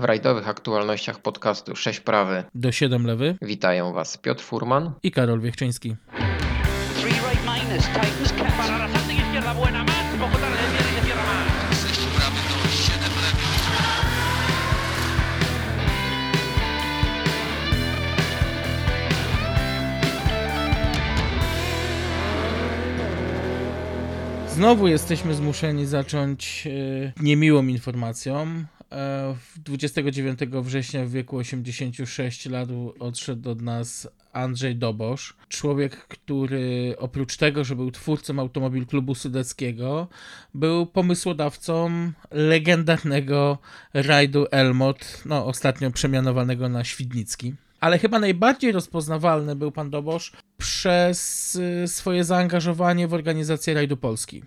W rajdowych aktualnościach podcastu 6 prawy. Do 7 lewy. Witają Was Piotr Furman. I Karol Wiechczyński. Znowu jesteśmy zmuszeni zacząć e, niemiłą informacją. 29 e, września w wieku 86 lat odszedł od nas Andrzej Dobosz. Człowiek, który oprócz tego, że był twórcą Automobil Klubu Sudeckiego, był pomysłodawcą legendarnego rajdu Elmot, no ostatnio przemianowanego na Świdnicki. Ale chyba najbardziej rozpoznawalny był pan Dobosz przez y, swoje zaangażowanie w organizację rajdu Polski.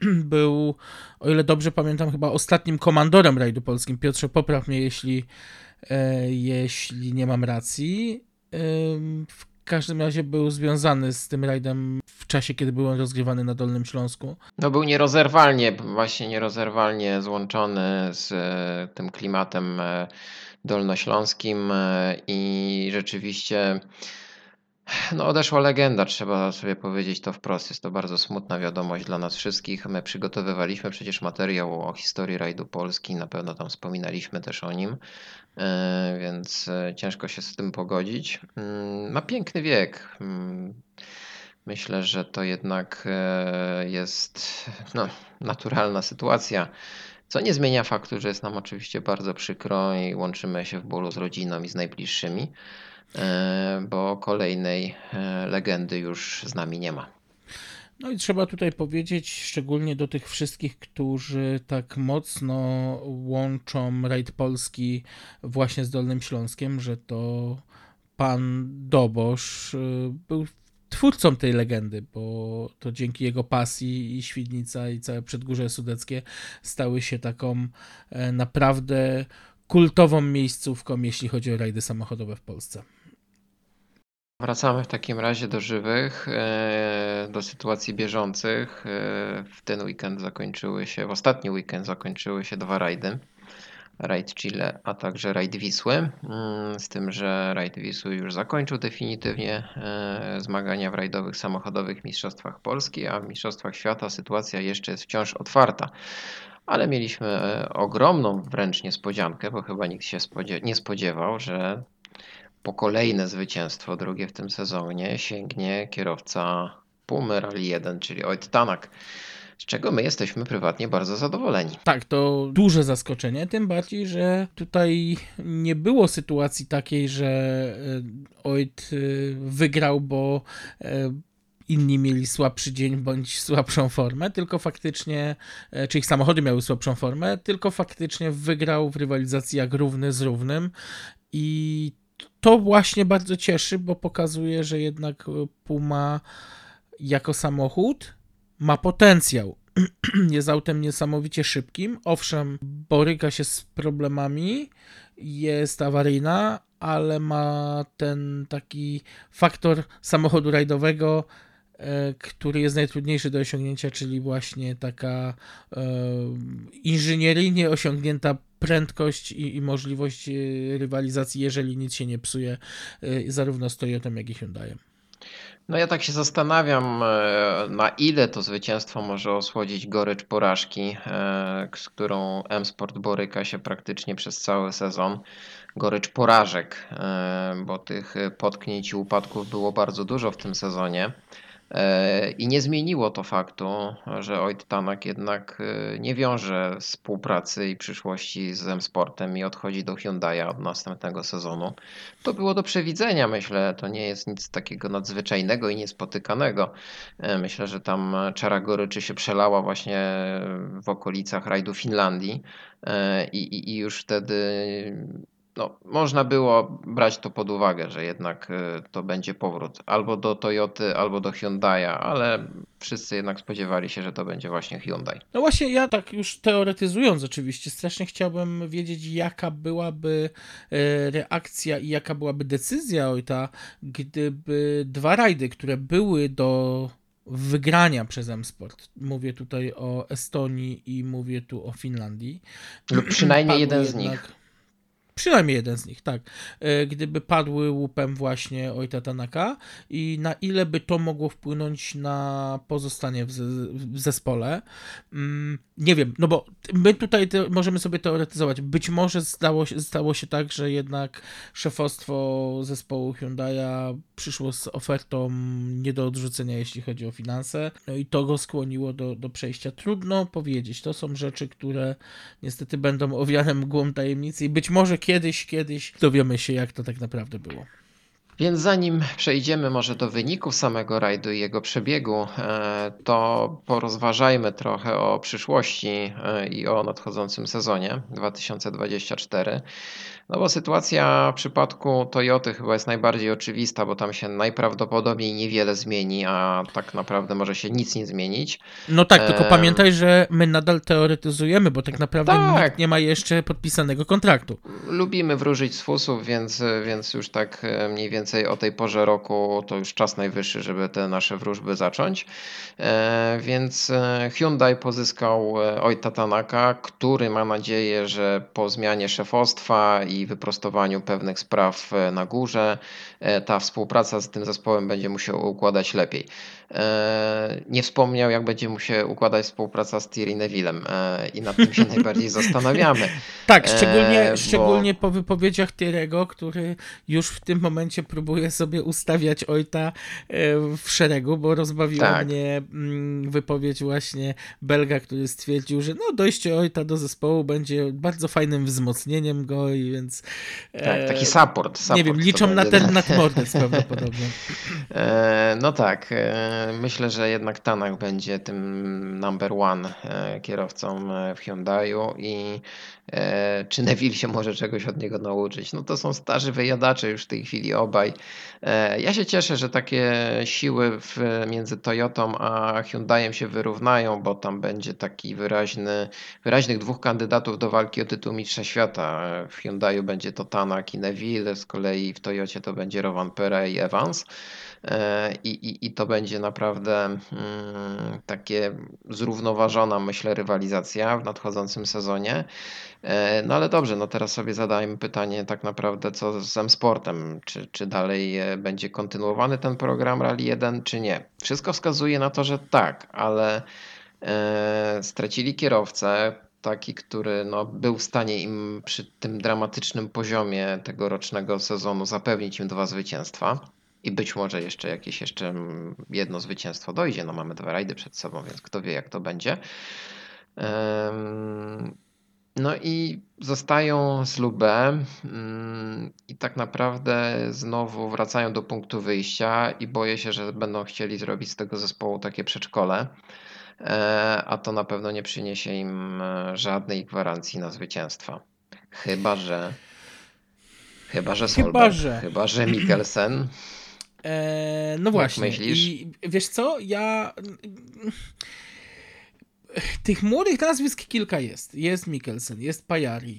był, o ile dobrze pamiętam, chyba ostatnim komandorem rajdu polskim. Piotrze, popraw mnie, jeśli, e, jeśli nie mam racji. W każdym razie był związany z tym rajdem w czasie, kiedy był on rozgrywany na Dolnym Śląsku. No był nierozerwalnie, właśnie nierozerwalnie złączony z e, tym klimatem e, dolnośląskim i rzeczywiście no odeszła legenda, trzeba sobie powiedzieć to wprost. Jest to bardzo smutna wiadomość dla nas wszystkich. My przygotowywaliśmy przecież materiał o historii rajdu Polski, na pewno tam wspominaliśmy też o nim, e, więc e, ciężko się z tym pogodzić. Mm, ma piękny wiek. Mm, myślę, że to jednak e, jest no, naturalna sytuacja. Co nie zmienia faktu, że jest nam oczywiście bardzo przykro i łączymy się w bólu z rodziną i z najbliższymi. E, bo kolejnej e, legendy już z nami nie ma. No i trzeba tutaj powiedzieć, szczególnie do tych wszystkich, którzy tak mocno łączą rajd Polski właśnie z Dolnym Śląskiem, że to pan Dobosz e, był twórcą tej legendy, bo to dzięki jego pasji i Świdnica i całe Przedgórze Sudeckie stały się taką naprawdę kultową miejscówką, jeśli chodzi o rajdy samochodowe w Polsce. Wracamy w takim razie do żywych, e, do sytuacji bieżących. E, w ten weekend zakończyły się, w ostatni weekend zakończyły się dwa rajdy. Rajd Chile, a także rajd Wisły. Mm, z tym, że rajd Wisły już zakończył definitywnie e, zmagania w rajdowych samochodowych Mistrzostwach Polski, a w Mistrzostwach Świata sytuacja jeszcze jest wciąż otwarta. Ale mieliśmy ogromną wręcz niespodziankę, bo chyba nikt się nie spodziewał, że po kolejne zwycięstwo, drugie w tym sezonie, sięgnie kierowca Pumy Rally 1, czyli Oit Tanak z czego my jesteśmy prywatnie bardzo zadowoleni. Tak, to duże zaskoczenie, tym bardziej, że tutaj nie było sytuacji takiej, że e, Oit e, wygrał, bo e, inni mieli słabszy dzień bądź słabszą formę, tylko faktycznie, czy ich samochody miały słabszą formę, tylko faktycznie wygrał w rywalizacji jak równy z równym i to właśnie bardzo cieszy, bo pokazuje, że jednak Puma jako samochód ma potencjał. jest autem niesamowicie szybkim. Owszem, boryka się z problemami, jest awaryjna, ale ma ten taki faktor samochodu rajdowego, e, który jest najtrudniejszy do osiągnięcia, czyli właśnie taka e, inżynieryjnie osiągnięta prędkość i, i możliwość e, rywalizacji, jeżeli nic się nie psuje, e, zarówno z Toyotą, jak i Hyundaiem. No ja tak się zastanawiam, e, na ile to zwycięstwo może osłodzić gorycz porażki, z którą M-Sport boryka się praktycznie przez cały sezon. Gorycz porażek, bo tych potknięć i upadków było bardzo dużo w tym sezonie. E, I nie zmieniło to faktu, że Oit Tanak jednak e, nie wiąże współpracy i przyszłości z M-Sportem i odchodzi do Hyundai'a od następnego sezonu. To było do przewidzenia, myślę. To nie jest nic takiego nadzwyczajnego i niespotykanego. E, myślę, że tam czara goryczy się przelała właśnie w okolicach rajdu Finlandii i, i, i już wtedy no, można było brać to pod uwagę, że jednak y, to będzie powrót albo do Toyoty, albo do Hyundai'a, ale wszyscy jednak spodziewali się, że to będzie właśnie Hyundai. No właśnie, ja tak już teoretyzując oczywiście, strasznie chciałbym wiedzieć, jaka byłaby y, reakcja i jaka byłaby decyzja Ojta, gdyby dwa rajdy, które były do wygrania przez M-Sport. Mówię tutaj o Estonii i mówię tu o Finlandii. Lub przynajmniej jeden z nich Przynajmniej jeden z nich, tak. E, gdyby padły łupem właśnie Ojta Tanaka i na ile by to mogło wpłynąć na pozostanie w, w zespole. Mm, nie wiem, no bo my tutaj te, możemy sobie teoretyzować. Być może stało, stało się tak, że jednak szefostwo zespołu Hyundai'a przyszło z ofertą nie do odrzucenia, jeśli chodzi o finanse, no i to go skłoniło do, do przejścia. Trudno powiedzieć. To są rzeczy, które niestety będą owiane mgłą tajemnicy i być może kiedyś, kiedyś dowiemy się, jak to tak naprawdę było. Więc zanim przejdziemy może do wyników samego rajdu i jego przebiegu, e, to porozważajmy trochę o przyszłości e, i o nadchodzącym sezonie 2024. No bo sytuacja w przypadku Toyoty chyba jest najbardziej oczywista, bo tam się najprawdopodobniej niewiele zmieni, a tak naprawdę może się nic nie zmienić. No tak, tylko pamiętaj, że my nadal teoretyzujemy, bo tak naprawdę tak. nikt nie ma jeszcze podpisanego kontraktu. Lubimy wróżyć z fusów, więc, więc już tak e, mniej więcej o tej porze roku to już czas najwyższy, żeby te nasze wróżby zacząć. E, więc e, Hyundai pozyskał Ojta Tanaka, który ma nadzieję, że po zmianie szefostwa i wyprostowaniu pewnych spraw e, na górze, e, ta współpraca z tym zespołem będzie mu się układać lepiej. E, nie wspomniał, jak będzie mu się układać współpraca z Thierry Nevillem i nad tym się najbardziej zastanawiamy. Tak, szczególnie, bo... szczególnie po wypowiedziach Thierry'ego, który już w tym momencie próbuje sobie ustawiać Ojta w szeregu, bo rozbawiła tak. mnie mm, wypowiedź właśnie Belga, który stwierdził, że no dojście Ojta do zespołu będzie bardzo fajnym wzmocnieniem go i więc... Tak, taki support. support nie wiem, liczą na ten, na ten mordes prawdopodobnie. E, no tak, e, myślę, że jednak Tanak będzie tym number one e, kierowcą w Hyundaiu i czy Neville się może czegoś od niego nauczyć. No to są starzy wyjadacze już w tej chwili obaj. E, ja się cieszę, że takie siły w, między Toyotą a Hyundaiem się wyrównają, bo tam będzie taki wyraźny, wyraźnych dwóch kandydatów do walki o tytuł Mistrza Świata. W Hyundaiu będzie to Tanak i Neville, z kolei w Toyocie to będzie Rowan Pere i Evans. E, I, i, I to będzie naprawdę mm, takie zrównoważona, myślę, rywalizacja w nadchodzącym sezonie. E, no ale dobrze, no teraz sobie zadajmy pytanie tak naprawdę co z M-Sportem, czy, czy dalej e, będzie kontynuowany ten program Rally 1, czy nie. Wszystko wskazuje na to, że tak, ale stracili kierowcę, taki, który no, był w stanie im przy tym dramatycznym poziomie tegorocznego sezonu zapewnić im dwa zwycięstwa. I być może jeszcze jakieś jeszcze mm, jedno zwycięstwo dojdzie. No mamy dwa rajdy przed sobą, więc kto wie jak to będzie. No i zostają z Lubę mm, i tak naprawdę znowu wracają do punktu wyjścia i boję się, że będą chcieli zrobić z tego zespołu takie przedszkole, e, a to na pewno nie przyniesie im e, żadnej gwarancji na zwycięstwa. Chyba, że chyba, że Solberg, chyba, że, chyba, że Mikkelsen. Eee, no właśnie. myślisz? I wiesz co, ja tych młodych nazwisk kilka jest. Jest Mikkelsen, jest Pajari.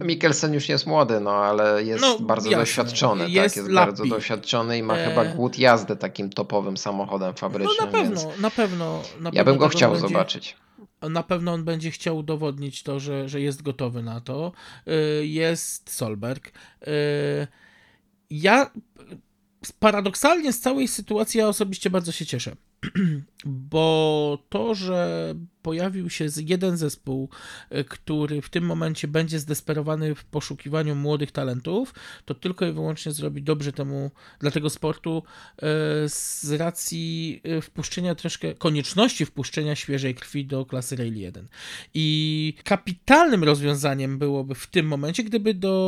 Mikkelsen już jest młody, no ale jest no, bardzo jasne. doświadczony. Tak? Jest, tak? jest bardzo doświadczony i ma e... chyba głód jazdy takim topowym samochodem fabrycznym. No na pewno, więc... na pewno. Na ja bym go chciał będzie... zobaczyć na pewno on będzie chciał udowodnić to, że, że jest gotowy na to. E, jest Solberg. E, ja paradoksalnie z całej sytuacji ja osobiście bardzo się cieszę. Bo to, że pojawił się jeden zespół, e, który w tym momencie będzie zdesperowany w poszukiwaniu młodych talentów, to tylko i wyłącznie zrobi dobrze temu dla tego sportu e, z racji e, wpuszczenia troszkę konieczności wpuszczenia świeżej krwi do klasy Rail 1. I kapitalnym rozwiązaniem byłoby w tym momencie, gdyby do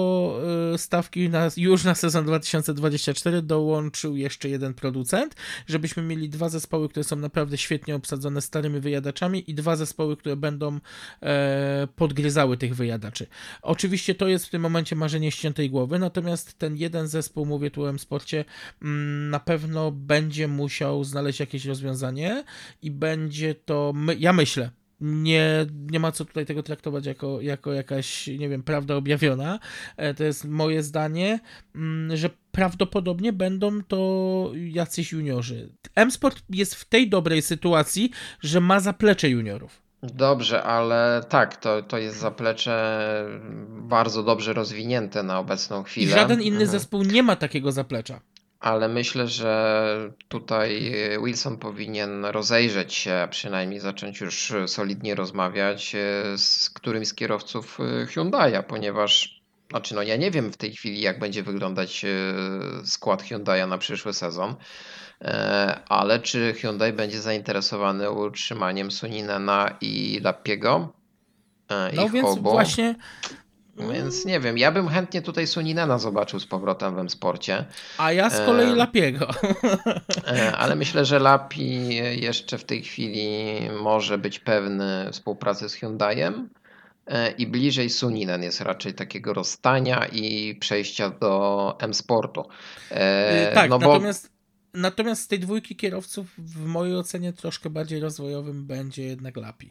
stawki na, już na sezon 2024 dołączył jeszcze jeden producent, żebyśmy mieli dwa zespoły, które są naprawdę świetnie obsadzone starymi wyjadaczami i dwa zespoły, które będą e, podgryzały tych wyjadaczy. Oczywiście to jest w tym momencie marzenie ściętej głowy, natomiast ten jeden zespół, mówię tu o M-Sporcie, mm, na pewno będzie musiał znaleźć jakieś rozwiązanie i będzie to, my, ja myślę, nie, nie ma co tutaj tego traktować jako, jako jakaś, nie wiem, prawda objawiona. E, to jest moje zdanie, mm, że prawdopodobnie będą to jacyś juniorzy. M-Sport jest w tej dobrej sytuacji, że ma zaplecze juniorów. Dobrze, ale tak, to, to jest zaplecze bardzo dobrze rozwinięte na obecną I chwilę. żaden inny Mhm. zespół nie ma takiego zaplecza. Ale myślę, że tutaj Wilson powinien rozejrzeć się, przynajmniej zacząć już solidnie rozmawiać e, z którymś z kierowców e, Hyundai'a, ponieważ znaczy no ja nie wiem w tej chwili jak będzie wyglądać e, skład Hyundai'a na przyszły sezon, e, ale czy Hyundai będzie zainteresowany utrzymaniem Suninena i Lappiego? e, No więc obu? właśnie Więc nie wiem, ja bym chętnie tutaj Suninena zobaczył z powrotem w M-Sporcie. A ja z kolei Em. Lapiego. E, Ale myślę, że Lapi jeszcze w tej chwili może być pewny współpracy z Hyundaiem e, i bliżej Suninen jest raczej takiego rozstania i przejścia do M-Sportu. E, tak, no bo natomiast, natomiast z tej dwójki kierowców w mojej ocenie troszkę bardziej rozwojowym będzie jednak Lapi.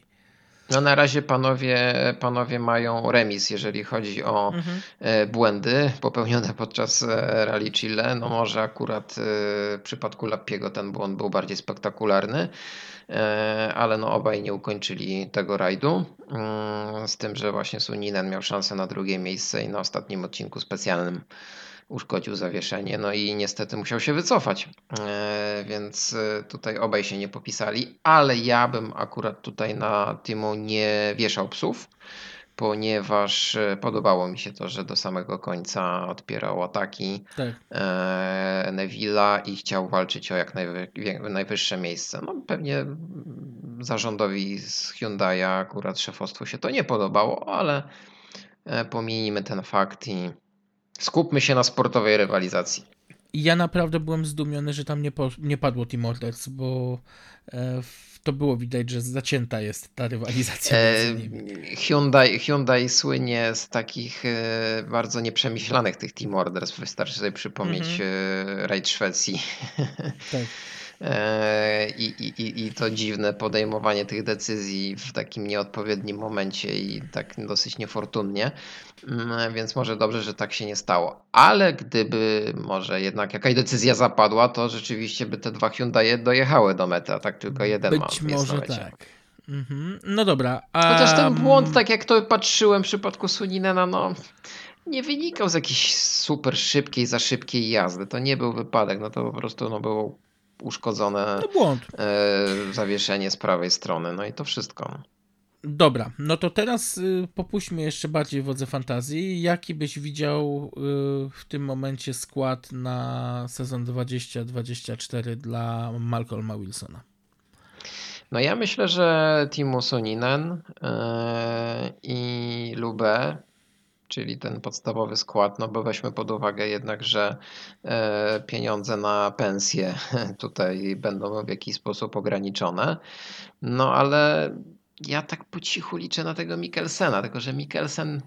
No na razie panowie, panowie mają remis, jeżeli chodzi o Mhm. e, błędy popełnione podczas e, Rally Chile. No może akurat e, w przypadku Lappiego ten błąd był bardziej spektakularny, ale no obaj nie ukończyli tego rajdu. Mm, Z tym, że właśnie Suninen miał szansę na drugie miejsce i na ostatnim odcinku specjalnym uszkodził zawieszenie, no i niestety musiał się wycofać, E, więc e, tutaj obaj się nie popisali, ale ja bym akurat tutaj na Timu nie wieszał psów, ponieważ e, podobało mi się to, że do samego końca odpierał ataki Tak. Neville'a i chciał walczyć o jak najwyższe miejsce. No pewnie zarządowi z Hyundai'a akurat szefostwu się to nie podobało, ale pomijmy ten fakt i skupmy się na sportowej rywalizacji. Ja naprawdę byłem zdumiony, że tam nie, po, nie padło Team Orders, bo e, to było widać, że zacięta jest ta rywalizacja E. Hyundai, Hyundai słynie z takich e, bardzo nieprzemyślanych tych team orders. Wystarczy sobie przypomnieć e, rajd Szwecji. Tak. I, i, i- to dziwne podejmowanie tych decyzji w takim nieodpowiednim momencie i tak dosyć niefortunnie. Mm, Więc może dobrze, że tak się nie stało. Ale gdyby może jednak jakaś decyzja zapadła, to rzeczywiście by te dwa Hyundai dojechały do mety, a tak tylko jeden ma, Być jest na może tak. Mhm. No dobra. A... Chociaż ten błąd, tak jak to patrzyłem w przypadku Suninena, no nie wynikał z jakiejś super szybkiej, za szybkiej jazdy. To nie był wypadek, no to po prostu no, było uszkodzone e, zawieszenie z prawej strony, no i to wszystko. Dobra, no to teraz y, popuśćmy jeszcze bardziej wodze fantazji. Jaki byś widział y, w tym momencie skład na sezon 2024 dla Malcolma Wilsona? No ja myślę, że Timo Suninen e, i Lube, czyli ten podstawowy skład, no bo weźmy pod uwagę jednak, że e, pieniądze na pensje tutaj będą w jakiś sposób ograniczone. No ale ja tak po cichu liczę na tego Mikkelsena, tylko że Mikkelsen,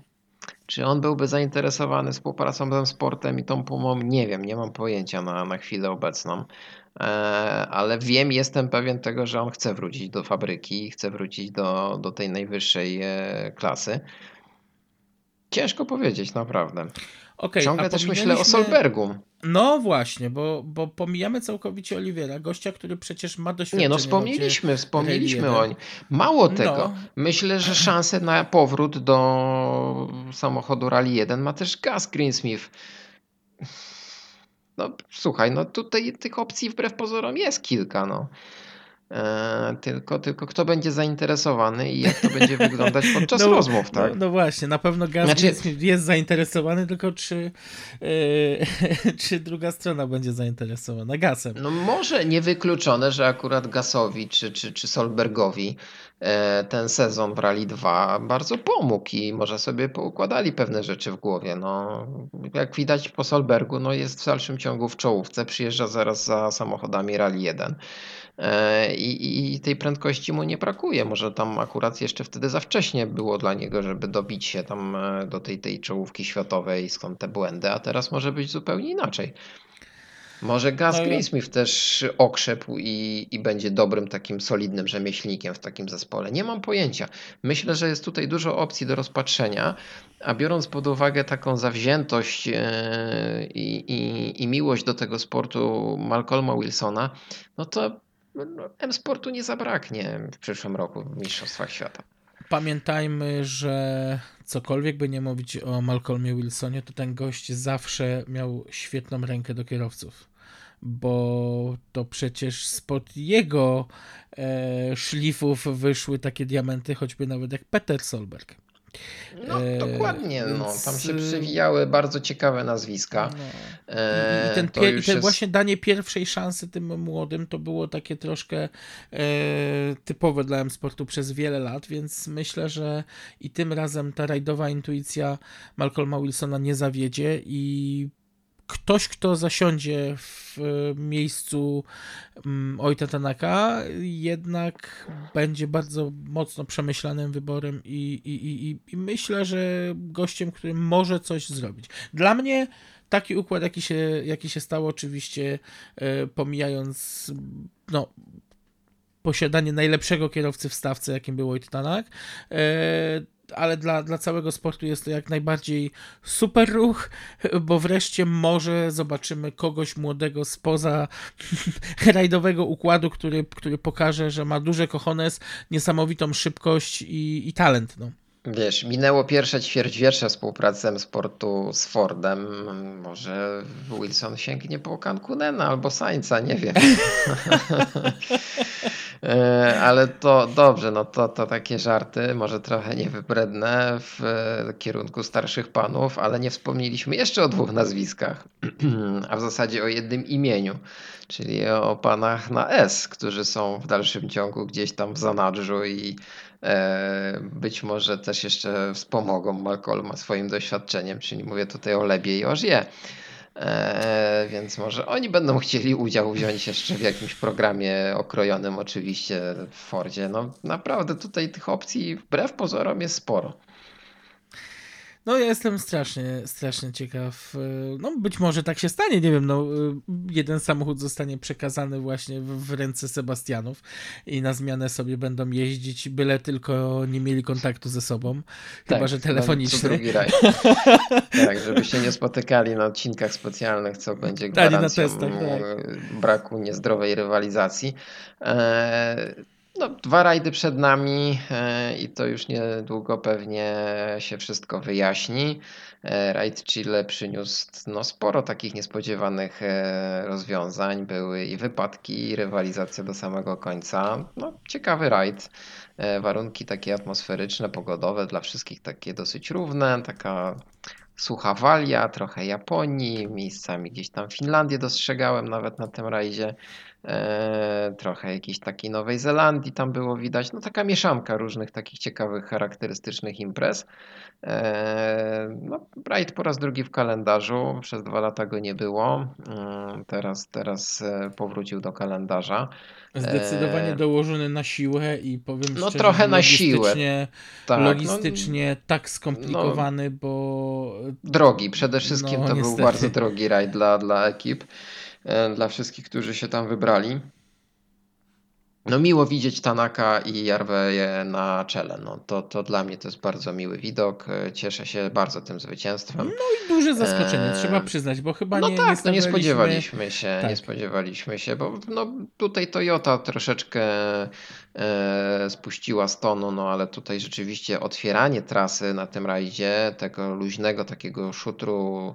czy on byłby zainteresowany współpracą z sportem i tą pumą? Nie wiem, nie mam pojęcia na, na chwilę obecną. E, ale wiem, jestem pewien tego, że on chce wrócić do fabryki, chce wrócić do, do tej najwyższej e, klasy. Ciężko powiedzieć, naprawdę. Okej, Ciągle też myślę o Solbergu. No właśnie, bo, bo pomijamy całkowicie Oliwiera, gościa, który przecież ma doświadczenie. Nie, no wspomnieliśmy, wspomnieliśmy o 1. nim. Mało No. tego, myślę, że szansę na powrót do samochodu Rally 1 ma też Gus Greensmith. No słuchaj, no tutaj tych opcji wbrew pozorom jest kilka, no. E, tylko, tylko kto będzie zainteresowany i jak to będzie wyglądać podczas No, rozmów, tak? No, no właśnie, na pewno Gaz Znaczy- jest, jest zainteresowany, tylko czy, yy, czy druga strona będzie zainteresowana Gasem. No może niewykluczone, że akurat Gasowi czy, czy, czy Solbergowi e, ten sezon w Rally 2 bardzo pomógł i może sobie poukładali pewne rzeczy w głowie. No, jak widać po Solbergu, no jest w dalszym ciągu w czołówce, przyjeżdża zaraz za samochodami Rally 1. E, I, I tej prędkości mu nie brakuje. Może tam akurat jeszcze wtedy za wcześnie było dla niego, żeby dobić się tam e, do tej, tej czołówki światowej, skąd te błędy, a teraz może być zupełnie inaczej. Może Gaz No, Greensmith też okrzepł i, i będzie dobrym takim solidnym rzemieślnikiem w takim zespole. Nie mam pojęcia. Myślę, że jest tutaj dużo opcji do rozpatrzenia, a biorąc pod uwagę taką zawziętość e, i, i, i miłość do tego sportu Malcolma Wilsona, no to M-Sportu nie zabraknie w przyszłym roku w Mistrzostwach Świata. Pamiętajmy, że cokolwiek by nie mówić o Malcolmie Wilsonie, to ten gość zawsze miał świetną rękę do kierowców bo to przecież spod jego e, szlifów wyszły takie diamenty, choćby nawet jak Peter Solberg. No, e, dokładnie. No, tam się przewijały bardzo ciekawe nazwiska. No. I, I, ten, pier- i ten jest... właśnie danie pierwszej szansy tym młodym to było takie troszkę e, typowe dla M-Sportu przez wiele lat, więc myślę, że i tym razem ta rajdowa intuicja Malcolma Wilsona nie zawiedzie i ktoś, kto zasiądzie w miejscu mm, Ojta Tanaka, jednak będzie bardzo mocno przemyślanym wyborem i, i, i, i myślę, że gościem, który może coś zrobić. Dla mnie taki układ, jaki się, jaki się stało, oczywiście e, pomijając no, posiadanie najlepszego kierowcy w stawce, jakim był Ojt Tanak, e, ale dla, dla całego sportu jest to jak najbardziej super ruch, bo wreszcie może zobaczymy kogoś młodego spoza rajdowego układu, który, który pokaże, że ma duże cojones, niesamowitą szybkość i, i talent. No. Wiesz, minęło pierwsze ćwierćwiecze współpracy sportu z Fordem. Może Wilson sięgnie po Cancunena albo Sainza, nie wiem. E, ale to dobrze, no to, to takie żarty, może trochę niewybredne w kierunku starszych panów, ale nie wspomnieliśmy jeszcze o dwóch nazwiskach, a w zasadzie o jednym imieniu, czyli o panach na S, którzy są w dalszym ciągu gdzieś tam w zanadrzu i e, być może też jeszcze wspomogą Malcolma swoim doświadczeniem, czyli mówię tutaj o Lebie i o Żyje. Eee, więc może oni będą chcieli udział wziąć jeszcze w jakimś programie okrojonym oczywiście w Fordzie. No naprawdę tutaj tych opcji wbrew pozorom jest sporo. No ja jestem strasznie, strasznie ciekaw. E, no być może tak się stanie, nie wiem, no e, jeden samochód zostanie przekazany właśnie w, ręce Sebastianów i na zmianę sobie będą jeździć, byle tylko nie mieli kontaktu ze sobą, tak, chyba że telefoniczny. drugi raj. tak, żeby się nie spotykali na odcinkach specjalnych, co będzie gwarancją na testach, tak. braku niezdrowej rywalizacji. Eee, no, dwa rajdy przed nami e, i to już niedługo pewnie się wszystko wyjaśni. E, rajd Chile przyniósł no, sporo takich niespodziewanych e, rozwiązań. Były i wypadki, i rywalizacja do samego końca. No, ciekawy rajd. Warunki takie atmosferyczne, pogodowe dla wszystkich takie dosyć równe. Taka sucha walia, trochę Japonii, miejscami gdzieś tam Finlandię dostrzegałem nawet na tym rajdzie. E, trochę jakiejś takiej Nowej Zelandii tam było widać. No taka mieszanka różnych takich ciekawych, charakterystycznych imprez. E, no, Pride po raz drugi w kalendarzu, przez dwa lata go nie było. Mm, teraz, teraz e, powrócił do kalendarza. Zdecydowanie dołożony na siłę i powiem no, szczerze, trochę na siłę. Tak, logistycznie no, tak skomplikowany, no, bo... Drogi, przede wszystkim no, to niestety. był bardzo drogi rajd dla, dla ekip. E, dla wszystkich, którzy się tam wybrali. No miło widzieć Tanaka i Jarweję na czele. No, to, to dla mnie to jest bardzo miły widok. E, cieszę się bardzo tym zwycięstwem. No i duże zaskoczenie, e... trzeba przyznać, bo chyba no nie, tak, nie, no nie spodziewaliśmy się, tak. nie spodziewaliśmy się, bo no, tutaj Toyota troszeczkę e, spuściła z tonu, no ale tutaj rzeczywiście otwieranie trasy na tym rajdzie, tego luźnego takiego szutru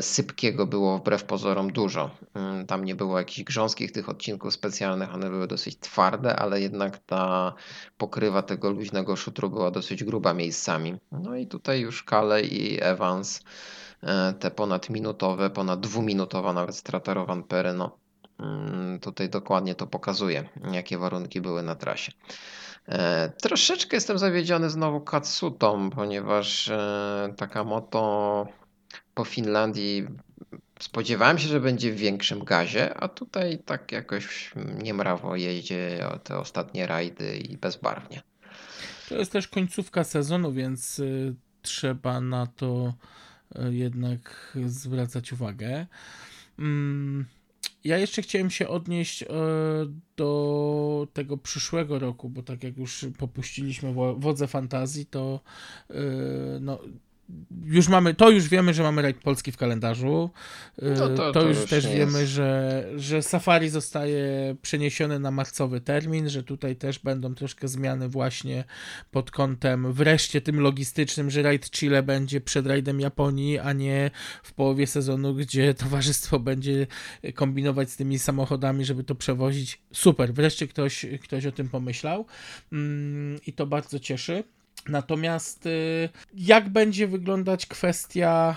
sypkiego było wbrew pozorom dużo. Mm, tam nie było jakichś grząskich tych odcinków specjalnych, one były dosyć twarde, ale jednak ta pokrywa tego luźnego szutru była dosyć gruba miejscami. No i tutaj już Kale i Evans, e, te ponad minutowe, ponad dwuminutowa nawet strata Rowan Pery, no mm, tutaj dokładnie to pokazuje, jakie warunki były na trasie. E, troszeczkę jestem zawiedziony znowu Katsutą, ponieważ taka moto po Finlandii spodziewałem się, że będzie w większym gazie, a tutaj tak jakoś niemrawo jeździ te ostatnie rajdy i bezbarwnie. To jest też końcówka sezonu, więc y, trzeba na to y, jednak zwracać uwagę. Mm, ja jeszcze chciałem się odnieść y, do tego przyszłego roku, bo tak jak już popuściliśmy wodze fantazji, to no, już mamy, to już wiemy, że mamy rajd polski w kalendarzu. No to- to, to już już też wiemy, jest. że, że Safari zostaje przeniesiony na marcowy termin, że tutaj też będą troszkę zmiany właśnie pod kątem wreszcie tym logistycznym, że rajd Chile będzie przed rajdem Japonii, a nie w połowie sezonu, gdzie towarzystwo będzie kombinować z tymi samochodami, żeby to przewozić. Super, wreszcie ktoś, ktoś o tym pomyślał mm, i to bardzo cieszy. Natomiast y, jak będzie wyglądać kwestia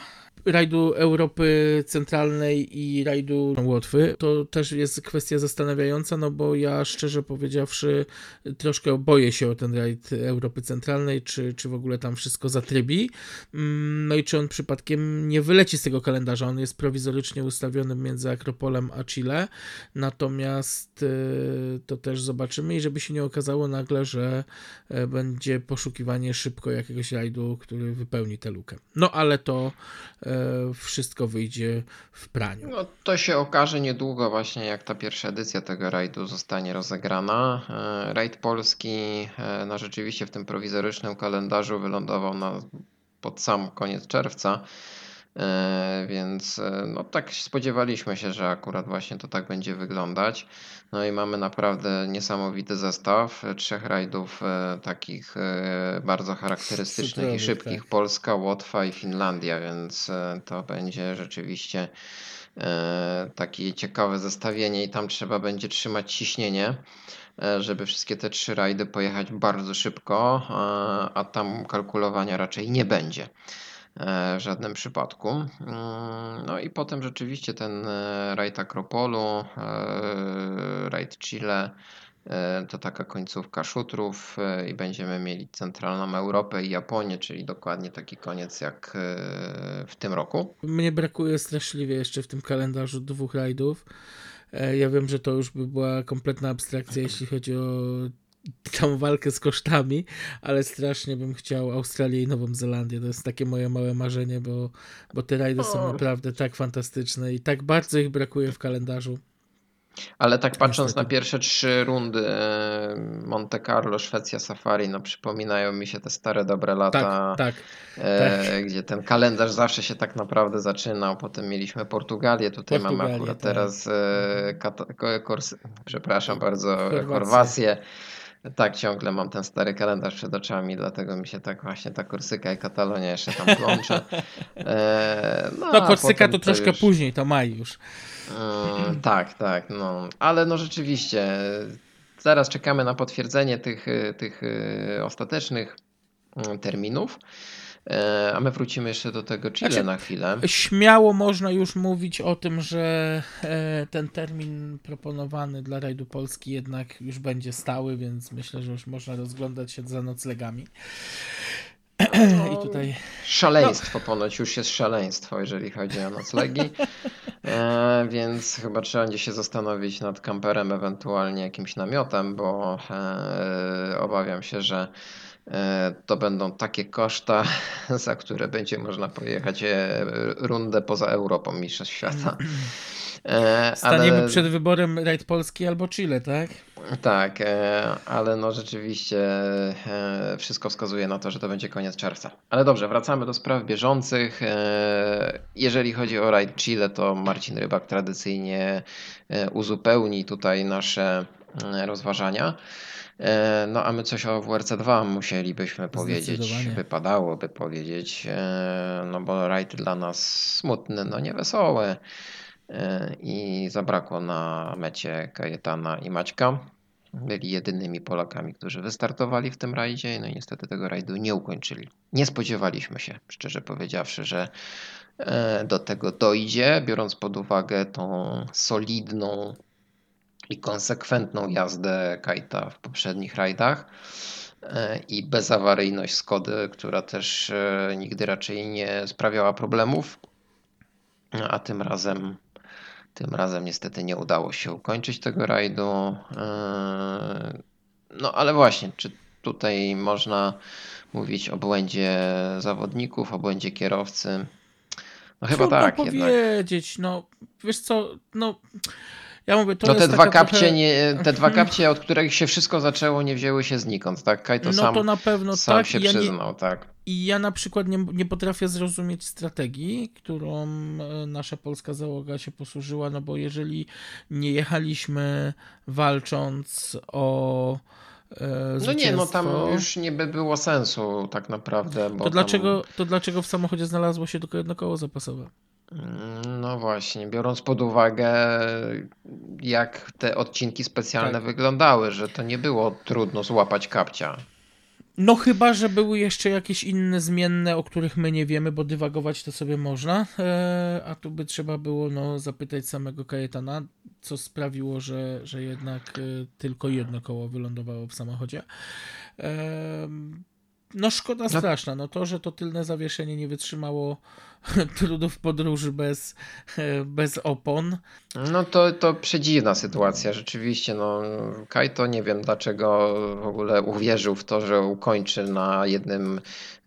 rajdu Europy Centralnej i rajdu Łotwy, to też jest kwestia zastanawiająca, no bo ja szczerze powiedziawszy troszkę boję się o ten rajd Europy Centralnej, czy, czy w ogóle tam wszystko zatrybi. Mm, No i czy on przypadkiem nie wyleci z tego kalendarza. On jest prowizorycznie ustawiony między Akropolem a Chile, natomiast y, to też zobaczymy i żeby się nie okazało nagle, że e, będzie poszukiwanie szybko jakiegoś rajdu, który wypełni tę lukę. No ale to e, wszystko wyjdzie w praniu. No, to się okaże niedługo właśnie, jak ta pierwsza edycja tego rajdu zostanie rozegrana. E, Rajd polski e, no, rzeczywiście w tym prowizorycznym kalendarzu wylądował na, pod sam koniec czerwca, E, więc no, tak spodziewaliśmy się, że akurat właśnie to tak będzie wyglądać. No i mamy naprawdę niesamowity zestaw e, trzech rajdów e, takich e, bardzo charakterystycznych i szybkich. tak. Polska, Łotwa i Finlandia, więc to będzie rzeczywiście takie ciekawe zestawienie i tam trzeba będzie trzymać ciśnienie, żeby wszystkie te trzy rajdy pojechać bardzo szybko, a tam kalkulowania raczej nie będzie w żadnym przypadku. Mm, No i potem rzeczywiście ten e, rajd Akropolu, e, rajd Chile, e, to taka końcówka szutrów e, i będziemy mieli centralną Europę i Japonię, czyli dokładnie taki koniec jak e, w tym roku. Mnie brakuje straszliwie jeszcze w tym kalendarzu dwóch rajdów. E, Ja wiem, że to już by była kompletna abstrakcja, jeśli chodzi o tą walkę z kosztami, ale strasznie bym chciał Australię i Nową Zelandię. To jest takie moje małe marzenie, bo, bo te rajdy są naprawdę tak fantastyczne i tak bardzo ich brakuje w kalendarzu. Ale tak patrząc Niestety. na pierwsze trzy rundy, e, Monte Carlo, Szwecja, Safari, no przypominają mi się te stare dobre lata, Tak, tak. e, gdzie ten kalendarz zawsze się tak naprawdę zaczynał. Potem mieliśmy Portugalię, tutaj mamy Portugalię, akurat tak. teraz e, Kata- Ko- Korsy, przepraszam bardzo, Chorwację. Chorwację. Tak, ciągle mam ten stary kalendarz przed oczami, dlatego mi się tak właśnie ta Korsyka i Katalonia jeszcze tam plącze. E, No, a Korsyka to troszkę już- później, to maj już. Mm, tak, tak, no, ale no rzeczywiście, zaraz czekamy na potwierdzenie tych, tych y, ostatecznych mm, terminów, a my wrócimy jeszcze do tego Chile Znaczy, na chwilę. Śmiało można już mówić o tym, że e, ten termin proponowany dla rajdu Polski jednak już będzie stały, więc myślę, że już można rozglądać się za noclegami. I tutaj Szaleństwo ponoć już jest szaleństwo, jeżeli chodzi o noclegi, e, więc chyba trzeba będzie się zastanowić nad kamperem, ewentualnie jakimś namiotem, bo e, obawiam się, że e, to będą takie koszta, za które będzie można pojechać e, rundę poza Europą Mistrzostw Świata. E, staniemy ale- przed wyborem rajd Polski albo Chile, tak? tak, e, ale no rzeczywiście e, wszystko wskazuje na to, że to będzie koniec czerwca. Ale dobrze, wracamy do spraw bieżących. E, Jeżeli chodzi o rajd Chile, to Marcin Rybak tradycyjnie e, uzupełni tutaj nasze e, rozważania. E, No a my coś o WRC2 musielibyśmy powiedzieć, wypadałoby powiedzieć, e, no bo rajd dla nas smutny, no niewesoły. E, I zabrakło na mecie Kajetana i Maćka. Byli jedynymi Polakami, którzy wystartowali w tym rajdzie, no i niestety tego rajdu nie ukończyli. Nie spodziewaliśmy się, szczerze powiedziawszy, że do tego dojdzie, biorąc pod uwagę tą solidną i konsekwentną jazdę Kajta w poprzednich rajdach e, i bezawaryjność Skody, która też e, nigdy raczej nie sprawiała problemów, a tym razem tym razem niestety nie udało się ukończyć tego rajdu. Eee, No ale właśnie, czy tutaj można mówić o błędzie zawodników, o błędzie kierowcy? No chyba Trudno tak, jednak. powiedzieć, no wiesz co, no Ja mówię, to no te dwa kapcie, trochę... nie, te dwa kapcie, od których się wszystko zaczęło, nie wzięły się znikąd, tak? Kaj to No sam, to na pewno sam tak. się ja nie, przyznał, tak. I ja na przykład nie, nie potrafię zrozumieć strategii, którą e, nasza polska załoga się posłużyła, no bo jeżeli nie jechaliśmy walcząc o e, No nie, no tam już nie by było sensu tak naprawdę, bo to tam- dlaczego, to dlaczego w samochodzie znalazło się tylko jedno koło zapasowe? Mm, No właśnie, biorąc pod uwagę, jak te odcinki specjalne Tak. wyglądały, że to nie było trudno złapać kapcia. No chyba, że były jeszcze jakieś inne zmienne, o których my nie wiemy, bo dywagować to sobie można, e, a tu by trzeba było no, zapytać samego Kajetana, co sprawiło, że, że jednak e, tylko jedno koło wylądowało w samochodzie. Em, No szkoda straszna, no to, że to tylne zawieszenie nie wytrzymało trudów podróży bez, e, bez opon. No to, to przedziwna sytuacja, rzeczywiście. No, Kajto nie wiem dlaczego w ogóle uwierzył w to, że ukończy na jednym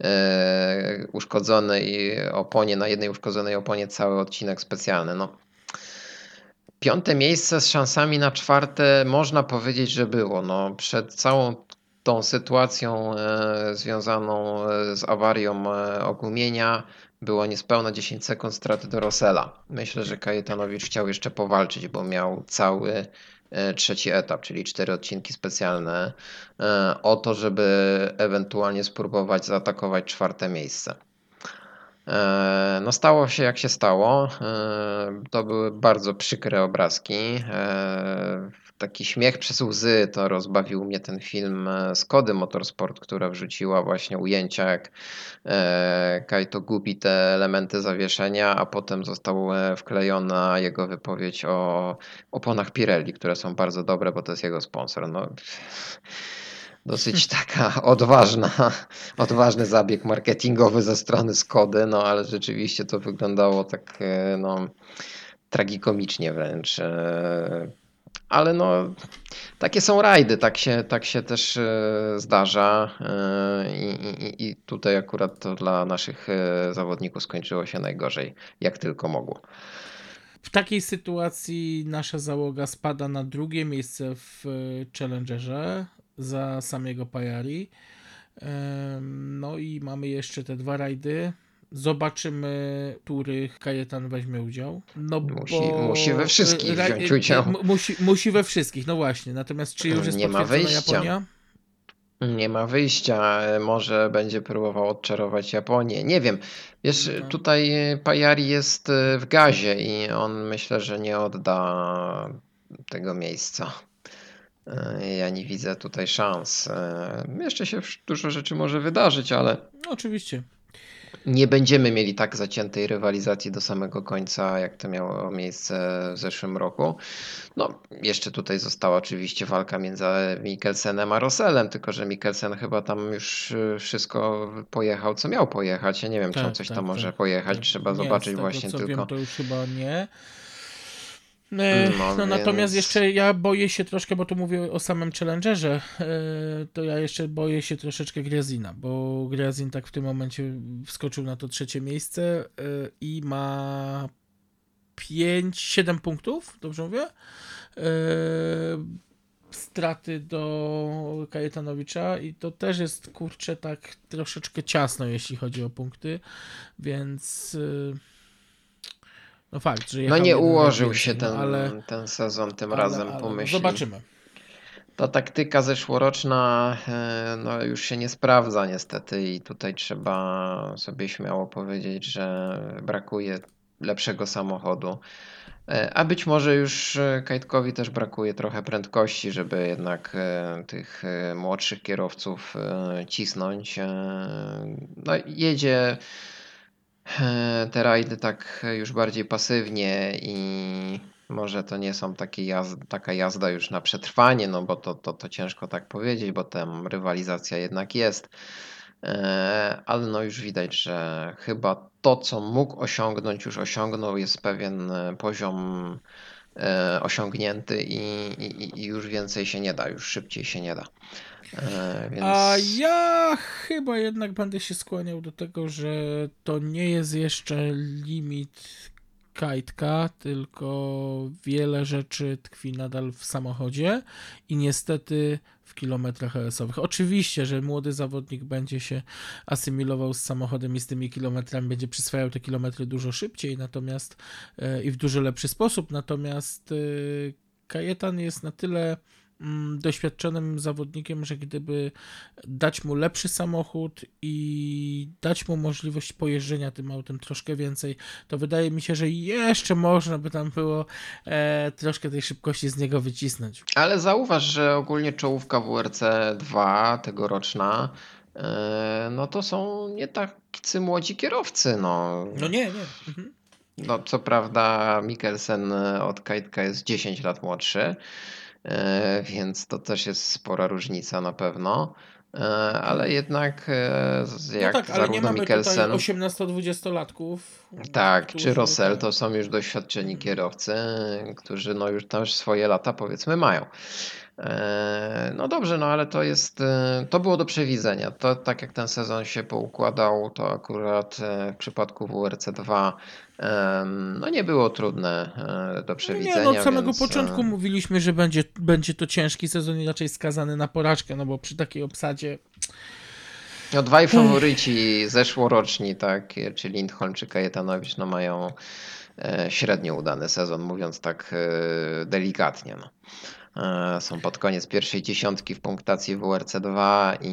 e, uszkodzonej oponie, na jednej uszkodzonej oponie cały odcinek specjalny. No. Piąte miejsce z szansami na czwarte można powiedzieć, że było. No, przed całą tą sytuacją e, związaną e, z awarią e, ogumienia było niespełna 10 sekund straty do Rosela. Myślę, że Kajetanowicz chciał jeszcze powalczyć, bo miał cały trzeci etap, czyli cztery odcinki specjalne, o to, żeby ewentualnie spróbować zaatakować czwarte miejsce. No stało się jak się stało. To były bardzo przykre obrazki. E, Taki śmiech przez łzy to rozbawił mnie ten film e, z Kody Motorsport, która wrzuciła właśnie ujęcia jak e, Kaito gubi te elementy zawieszenia, a potem została wklejona jego wypowiedź o oponach Pirelli, które są bardzo dobre, bo to jest jego sponsor. No, dosyć taka odważna, odważny zabieg marketingowy ze strony Skody, no ale rzeczywiście to wyglądało tak e, no, tragikomicznie wręcz. Ale no, takie są rajdy, tak się, tak się też e, zdarza e, i, i, i tutaj akurat to dla naszych e, zawodników skończyło się najgorzej, jak tylko mogło. W takiej sytuacji nasza załoga spada na drugie miejsce w Challengerze za samego Pajari. No i mamy jeszcze te dwa rajdy. Zobaczymy, których Kajetan weźmie udział. No Musi- bo... musi we wszystkich Raj- wziąć udział. m- Musi, musi we wszystkich, no właśnie. Natomiast czy już jest Nie ma wyjścia. Japonia? Nie ma wyjścia, e, może będzie próbował odczarować Japonię. Nie wiem. Wiesz, No. tutaj e, Pajari jest e, w gazie i on myślę, że nie odda tego miejsca. E, Ja nie widzę tutaj szans. E, Jeszcze się dużo rzeczy może wydarzyć, ale No, oczywiście. Nie będziemy mieli tak zaciętej rywalizacji do samego końca, jak to miało miejsce w zeszłym roku. No, jeszcze tutaj została oczywiście walka między Mikkelsenem a Roselem, tylko że Mikkelsen chyba tam już y, wszystko pojechał, co miał pojechać. Ja nie wiem, czy on Tak, coś tak, tam może tak. pojechać, trzeba Nie, zobaczyć tego, właśnie tylko. Wiem, to już chyba nie. E, No, No, natomiast więc- jeszcze ja boję się troszkę, bo tu mówię o samym Challengerze, e, to ja jeszcze boję się troszeczkę Grazina, bo Grazin tak w tym momencie wskoczył na to trzecie miejsce e, i ma 5-7 punktów, dobrze mówię? Straty do Kajetanowicza i to też jest kurczę tak troszeczkę ciasno, jeśli chodzi o punkty, więc no fakt, że No nie ułożył się no ten, ale, ten sezon tym ale- razem, ale pomyśli. Zobaczymy. Ta taktyka zeszłoroczna e, no, już się nie sprawdza niestety i tutaj trzeba sobie śmiało powiedzieć, że brakuje lepszego samochodu. E, A być może już e, Kajtkowi też brakuje trochę prędkości, żeby jednak tych młodszych kierowców cisnąć. No, jedzie te rajdy tak już bardziej pasywnie i może to nie są takie jazd, taka jazda już na przetrwanie, no bo to, to, to ciężko tak powiedzieć, bo tam rywalizacja jednak jest. E, Ale no już widać, że chyba to, co mógł osiągnąć, już osiągnął, jest pewien e, poziom e, osiągnięty i, i, i już więcej się nie da, już szybciej się nie da. E, Więc... A ja chyba jednak będę się skłaniał do tego, że to nie jest jeszcze limit kajtka, tylko wiele rzeczy tkwi nadal w samochodzie i niestety w kilometrach RS-owych. Oczywiście, że młody zawodnik będzie się asymilował z samochodem i z tymi kilometrami będzie przyswajał te kilometry dużo szybciej, natomiast e, i w dużo lepszy sposób, natomiast e, Kajetan jest na tyle doświadczonym zawodnikiem, że gdyby dać mu lepszy samochód i dać mu możliwość pojeżdżenia tym autem troszkę więcej, to wydaje mi się, że jeszcze można by tam było e, troszkę tej szybkości z niego wycisnąć. Ale zauważ, że ogólnie czołówka WRC 2 tegoroczna e, no to są nie tacy młodzi kierowcy, no. No nie, nie. Mhm. No, co prawda Mikkelsen od Kajtka jest 10 lat młodszy, więc to też jest spora różnica na pewno. E, ale jednak e, jak no tak, ale nie mamy Mikkelsen, 18-20-latków. Tak, czy Rossell to są już doświadczeni kierowcy, którzy no już też swoje lata powiedzmy mają. No dobrze, no ale to jest, to było do przewidzenia. To tak jak ten sezon się poukładał, to akurat w przypadku WRC 2 no nie było trudne e, do przewidzenia. Nie, no od samego więc... początku mówiliśmy, że będzie, będzie to ciężki sezon i raczej skazany na porażkę, no bo przy takiej obsadzie... No dwaj faworyci zeszłoroczni, tak, czy Lindholm, czy Kajetanowicz, no mają e, średnio udany sezon, mówiąc tak e, delikatnie. No. Są pod koniec pierwszej dziesiątki w punktacji WRC2 i,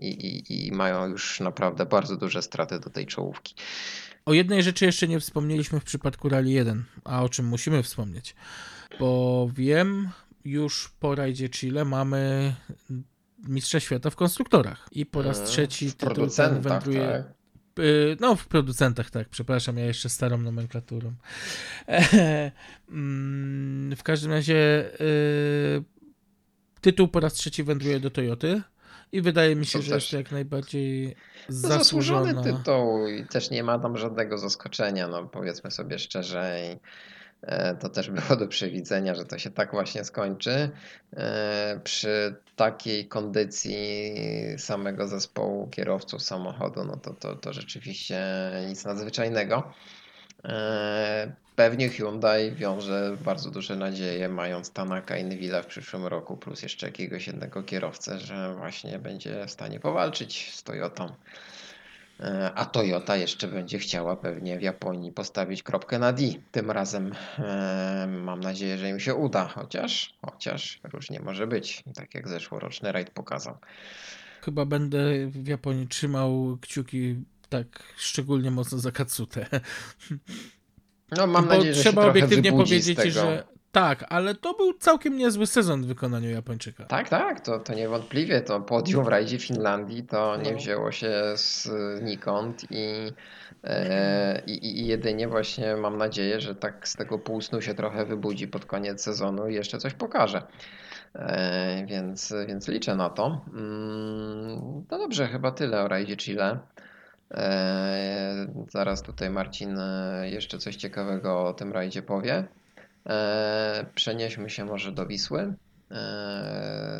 i, i, mają już naprawdę bardzo duże straty do tej czołówki. O jednej rzeczy jeszcze nie wspomnieliśmy w przypadku Rally 1, a o czym musimy wspomnieć. Bo wiem, już po rajdzie Chile mamy mistrza świata w konstruktorach. I po raz mm, trzeci tytuł ten wędruje. Tak? No, w producentach, tak, przepraszam, ja jeszcze starą nomenklaturą. Mm, w każdym razie y, tytuł po raz trzeci wędruje do Toyoty. I wydaje mi się, to że jest jak najbardziej zasłużony tytuł i też nie ma tam żadnego zaskoczenia, no powiedzmy sobie szczerze. I to też było do przewidzenia, że to się tak właśnie skończy. E, przy takiej kondycji samego zespołu kierowców samochodu, no to, to, to rzeczywiście nic nadzwyczajnego. E, Pewnie Hyundai wiąże bardzo duże nadzieje, mając Tanaka i Neville'a w przyszłym roku, plus jeszcze jakiegoś jednego kierowcę, że właśnie będzie w stanie powalczyć z Toyotą. E, a Toyota jeszcze będzie chciała pewnie w Japonii postawić kropkę na D. Tym razem e, mam nadzieję, że im się uda, chociaż, chociaż różnie może być, tak jak zeszłoroczny rajd pokazał. Chyba będę w Japonii trzymał kciuki tak szczególnie mocno za Katsutę. No mam Bo nadzieję, że trzeba obiektywnie powiedzieć, że tak, ale to był całkiem niezły sezon w wykonaniu Japończyka. Tak, tak, to, to niewątpliwie. To podium w rajdzie Finlandii to nie no. wzięło się z nikąd i, e, i, i jedynie właśnie mam nadzieję, że tak z tego półsnu się trochę wybudzi pod koniec sezonu i jeszcze coś pokaże. E, więc, więc liczę na to. Mm, no dobrze, chyba tyle o rajdzie Chile. E, zaraz tutaj Marcin e, jeszcze coś ciekawego o tym rajdzie powie. E, przenieśmy się może do Wisły.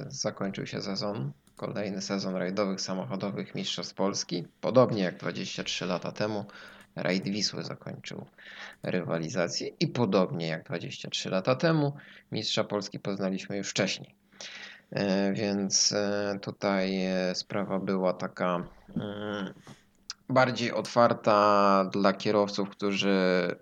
Zakończył się sezon, kolejny sezon rajdowych samochodowych Mistrzostw Polski. Podobnie jak 23 lata temu rajd Wisły zakończył rywalizację i podobnie jak 23 lata temu Mistrza Polski poznaliśmy już wcześniej. Więc tutaj sprawa była taka mm, bardziej otwarta dla kierowców, którzy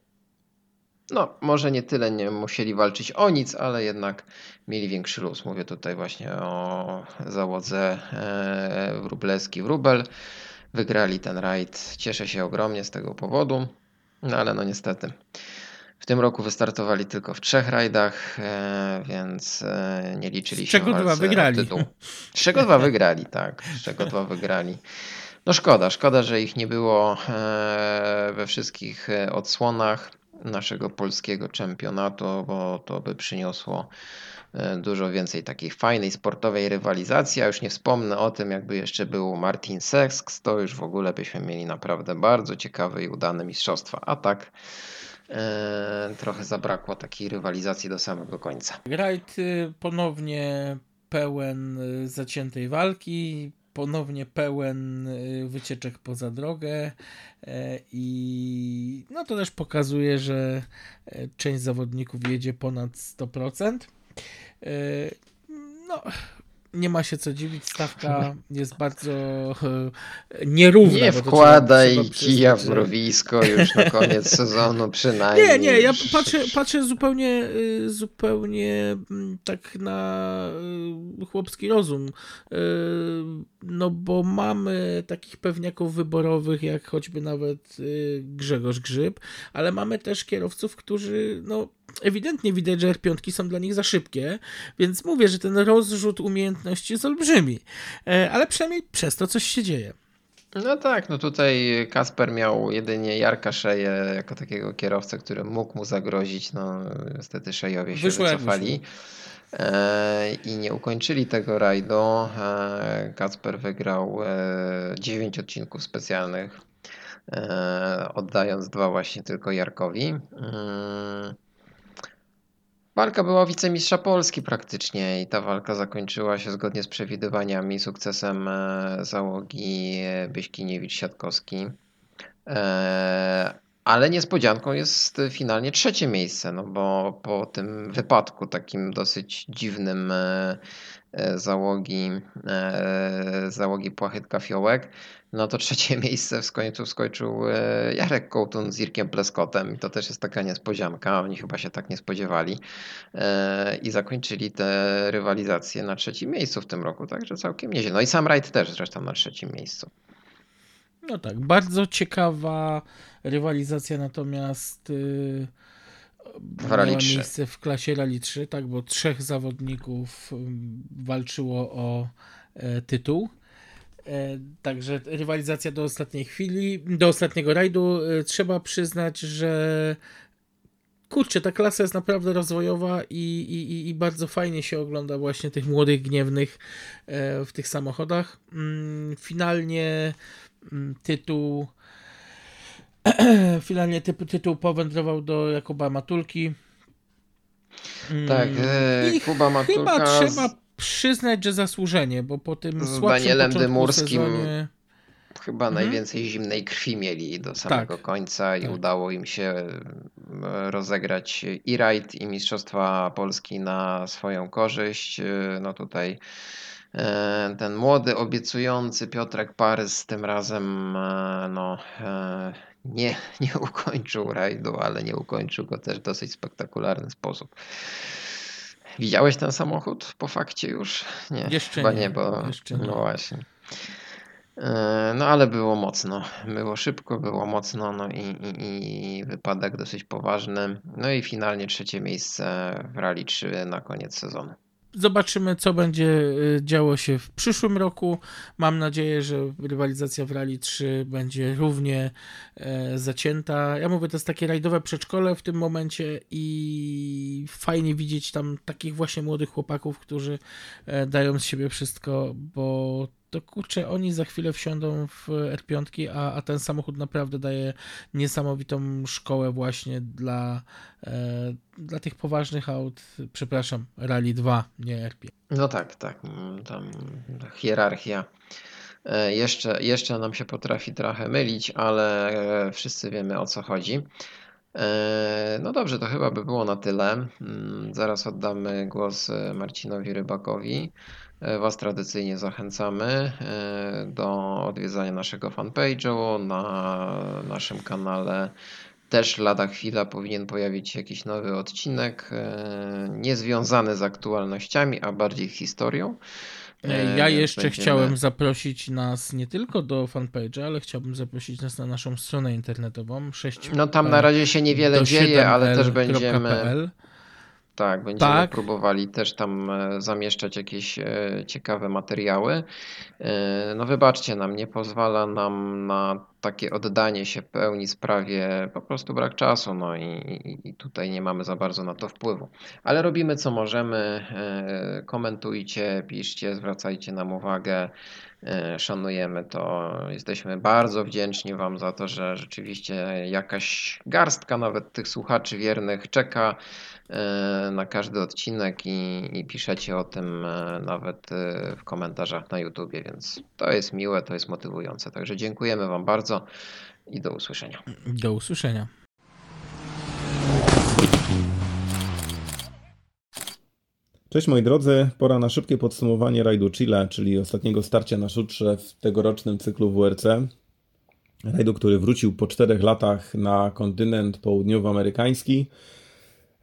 no, może nie tyle nie musieli walczyć o nic, ale jednak mieli większy luz. Mówię tutaj właśnie o załodze e, Wróblewski-Wróbel. Wygrali ten rajd. Cieszę się ogromnie z tego powodu, no ale no niestety. W tym roku wystartowali tylko w trzech rajdach, e, więc e, nie liczyli z się czego dwa wygrali. Tytuł. Z czego dwa wygrali, tak. Z czego dwa wygrali. No szkoda, szkoda, że ich nie było we wszystkich odsłonach naszego polskiego czempionatu, bo to by przyniosło e, dużo więcej takiej fajnej sportowej rywalizacji. A już nie wspomnę o tym, jakby jeszcze był Martin Seks, to już w ogóle byśmy mieli naprawdę bardzo ciekawe i udane mistrzostwa. A tak trochę zabrakło takiej rywalizacji do samego końca. Rajd ponownie pełen zaciętej walki ponownie pełen wycieczek poza drogę i no to też pokazuje, że część zawodników jedzie ponad 100%. No, nie ma się co dziwić, stawka jest bardzo e, nierówna. Nie wkładaj kija w mrowisko już na koniec sezonu przynajmniej. Nie, nie, ja patrzę, patrzę zupełnie, e, zupełnie mm, tak na e, chłopski rozum. No bo mamy takich pewniaków wyborowych, jak choćby nawet Grzegorz Grzyb, ale mamy też kierowców, którzy no ewidentnie widać, że R5 są dla nich za szybkie, więc mówię, że ten rozrzut umiejętności jest olbrzymi, e, ale przynajmniej przez to coś się dzieje. No tak, no tutaj Kasper miał jedynie Jarka Szeję jako takiego kierowcę, który mógł mu zagrozić. No niestety Szejowie się wyszło wycofali e, i nie ukończyli tego rajdu. E, Kasper wygrał 9 odcinków specjalnych, oddając dwa właśnie tylko Jarkowi. Walka była wicemistrza Polski praktycznie i ta walka zakończyła się zgodnie z przewidywaniami sukcesem e, załogi Byśkiniewicz-Siatkowski. E, ale niespodzianką jest finalnie trzecie miejsce, no bo po tym wypadku takim dosyć dziwnym e, załogi, załogi Płachytka Fiołek, no to trzecie miejsce w końcu skończył e, Jarek Kołtun z Irkiem Pleskotem i to też jest taka niespodzianka, oni chyba się tak nie spodziewali e, i zakończyli tę rywalizację na trzecim miejscu w tym roku, także całkiem nieźle. No i sam Wright też zresztą na trzecim miejscu. No tak, bardzo ciekawa rywalizacja natomiast yy, miała miejsce w klasie Rally 3, tak, bo trzech zawodników walczyło o e, tytuł. E, także rywalizacja do ostatniej chwili, do ostatniego rajdu. E, trzeba przyznać, że kurczę, ta klasa jest naprawdę rozwojowa i, i, i bardzo fajnie się ogląda właśnie tych młodych, gniewnych w tych samochodach. Mm, finalnie mm, tytuł finalnie tytuł powędrował do Jakuba Matulki. Tak, mm, Kuba Matulka. Chyba trzeba przyznać, że zasłużenie, bo po tym z Danielem Dymurskim sezonie... chyba mhm. najwięcej zimnej krwi mieli do samego tak. końca i tak. udało im się rozegrać i rajd i Mistrzostwa Polski na swoją korzyść. No tutaj e, ten młody, obiecujący Piotrek Parys tym razem e, no, e, nie, nie ukończył rajdu, ale nie ukończył go też w dosyć spektakularny sposób. Widziałeś ten samochód po fakcie już? Nie, jeszcze chyba nie, nie bo jeszcze nie. no właśnie. E, no ale było mocno. Było szybko, było mocno, no i, i, i, wypadek dosyć poważny. No i finalnie trzecie miejsce w Rally 3 na koniec sezonu. Zobaczymy, co będzie y, działo się w przyszłym roku. Mam nadzieję, że rywalizacja w Rally 3 będzie równie e, zacięta. Ja mówię, to jest takie rajdowe przedszkole w tym momencie i fajnie widzieć tam takich właśnie młodych chłopaków, którzy e, dają z siebie wszystko, bo to kurczę, oni za chwilę wsiądą w R5, a, a ten samochód naprawdę daje niesamowitą szkołę właśnie dla, e, dla tych poważnych aut, przepraszam, Rally 2, nie R5. No tak, tak, mm, tam hierarchia e, jeszcze, jeszcze nam się potrafi trochę mylić, ale wszyscy wiemy o co chodzi. E, no dobrze, to chyba by było na tyle. Mm, zaraz oddamy głos Marcinowi Rybakowi. E, Was tradycyjnie zachęcamy e, do odwiedzania naszego fanpage'u. Na naszym kanale też lada chwila powinien pojawić się jakiś nowy odcinek, e, niezwiązany z aktualnościami, a bardziej historią. Ja jeszcze będziemy... chciałem zaprosić nas nie tylko do fanpage'a, ale chciałbym zaprosić nas na naszą stronę internetową 6. No tam na razie się niewiele dzieje, ale też będziemy. Tak, będziemy tak. próbowali też tam e, zamieszczać jakieś e, ciekawe materiały. E, no wybaczcie nam, nie pozwala nam na takie oddanie się pełni sprawie po prostu brak czasu, no i, i, tutaj nie mamy za bardzo na to wpływu. Ale robimy co możemy, e, komentujcie, piszcie, zwracajcie nam uwagę, e, szanujemy to. Jesteśmy bardzo wdzięczni Wam za to, że rzeczywiście jakaś garstka nawet tych słuchaczy wiernych czeka e, na każdy odcinek i, i piszecie o tym nawet w komentarzach na YouTubie, więc to jest miłe, to jest motywujące. Także dziękujemy Wam bardzo i do usłyszenia. Do usłyszenia. Cześć moi drodzy, pora na szybkie podsumowanie rajdu Chile, czyli ostatniego starcia na szutrze w tegorocznym cyklu WRC. Rajdu, który wrócił po czterech latach na kontynent południowoamerykański.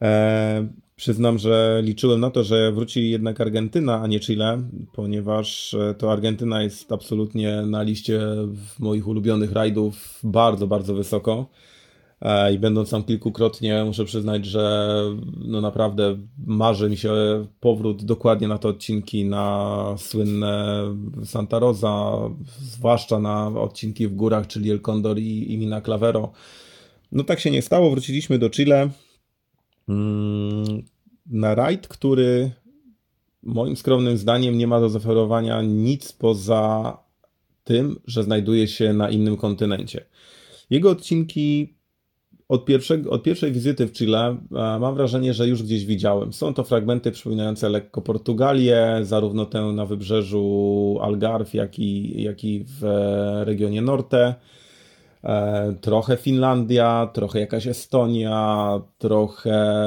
Eee, przyznam, że liczyłem na to, że wróci jednak Argentyna, a nie Chile, ponieważ e, to Argentyna jest absolutnie na liście moich ulubionych rajdów bardzo, bardzo wysoko. E, I będąc tam kilkukrotnie, muszę przyznać, że no naprawdę marzy mi się powrót dokładnie na te odcinki, na słynne Santa Rosa, zwłaszcza na odcinki w górach, czyli El Condor i, i Mina Clavero. No tak się nie stało, wróciliśmy do Chile na rajd, który moim skromnym zdaniem nie ma do zaoferowania nic poza tym, że znajduje się na innym kontynencie. Jego odcinki od, pierwszego, od pierwszej wizyty w Chile e, mam wrażenie, że już gdzieś widziałem. Są to fragmenty przypominające lekko Portugalię, zarówno tę na wybrzeżu Algarve, jak i, jak i w e, regionie Norte. E, trochę Finlandia, trochę jakaś Estonia, trochę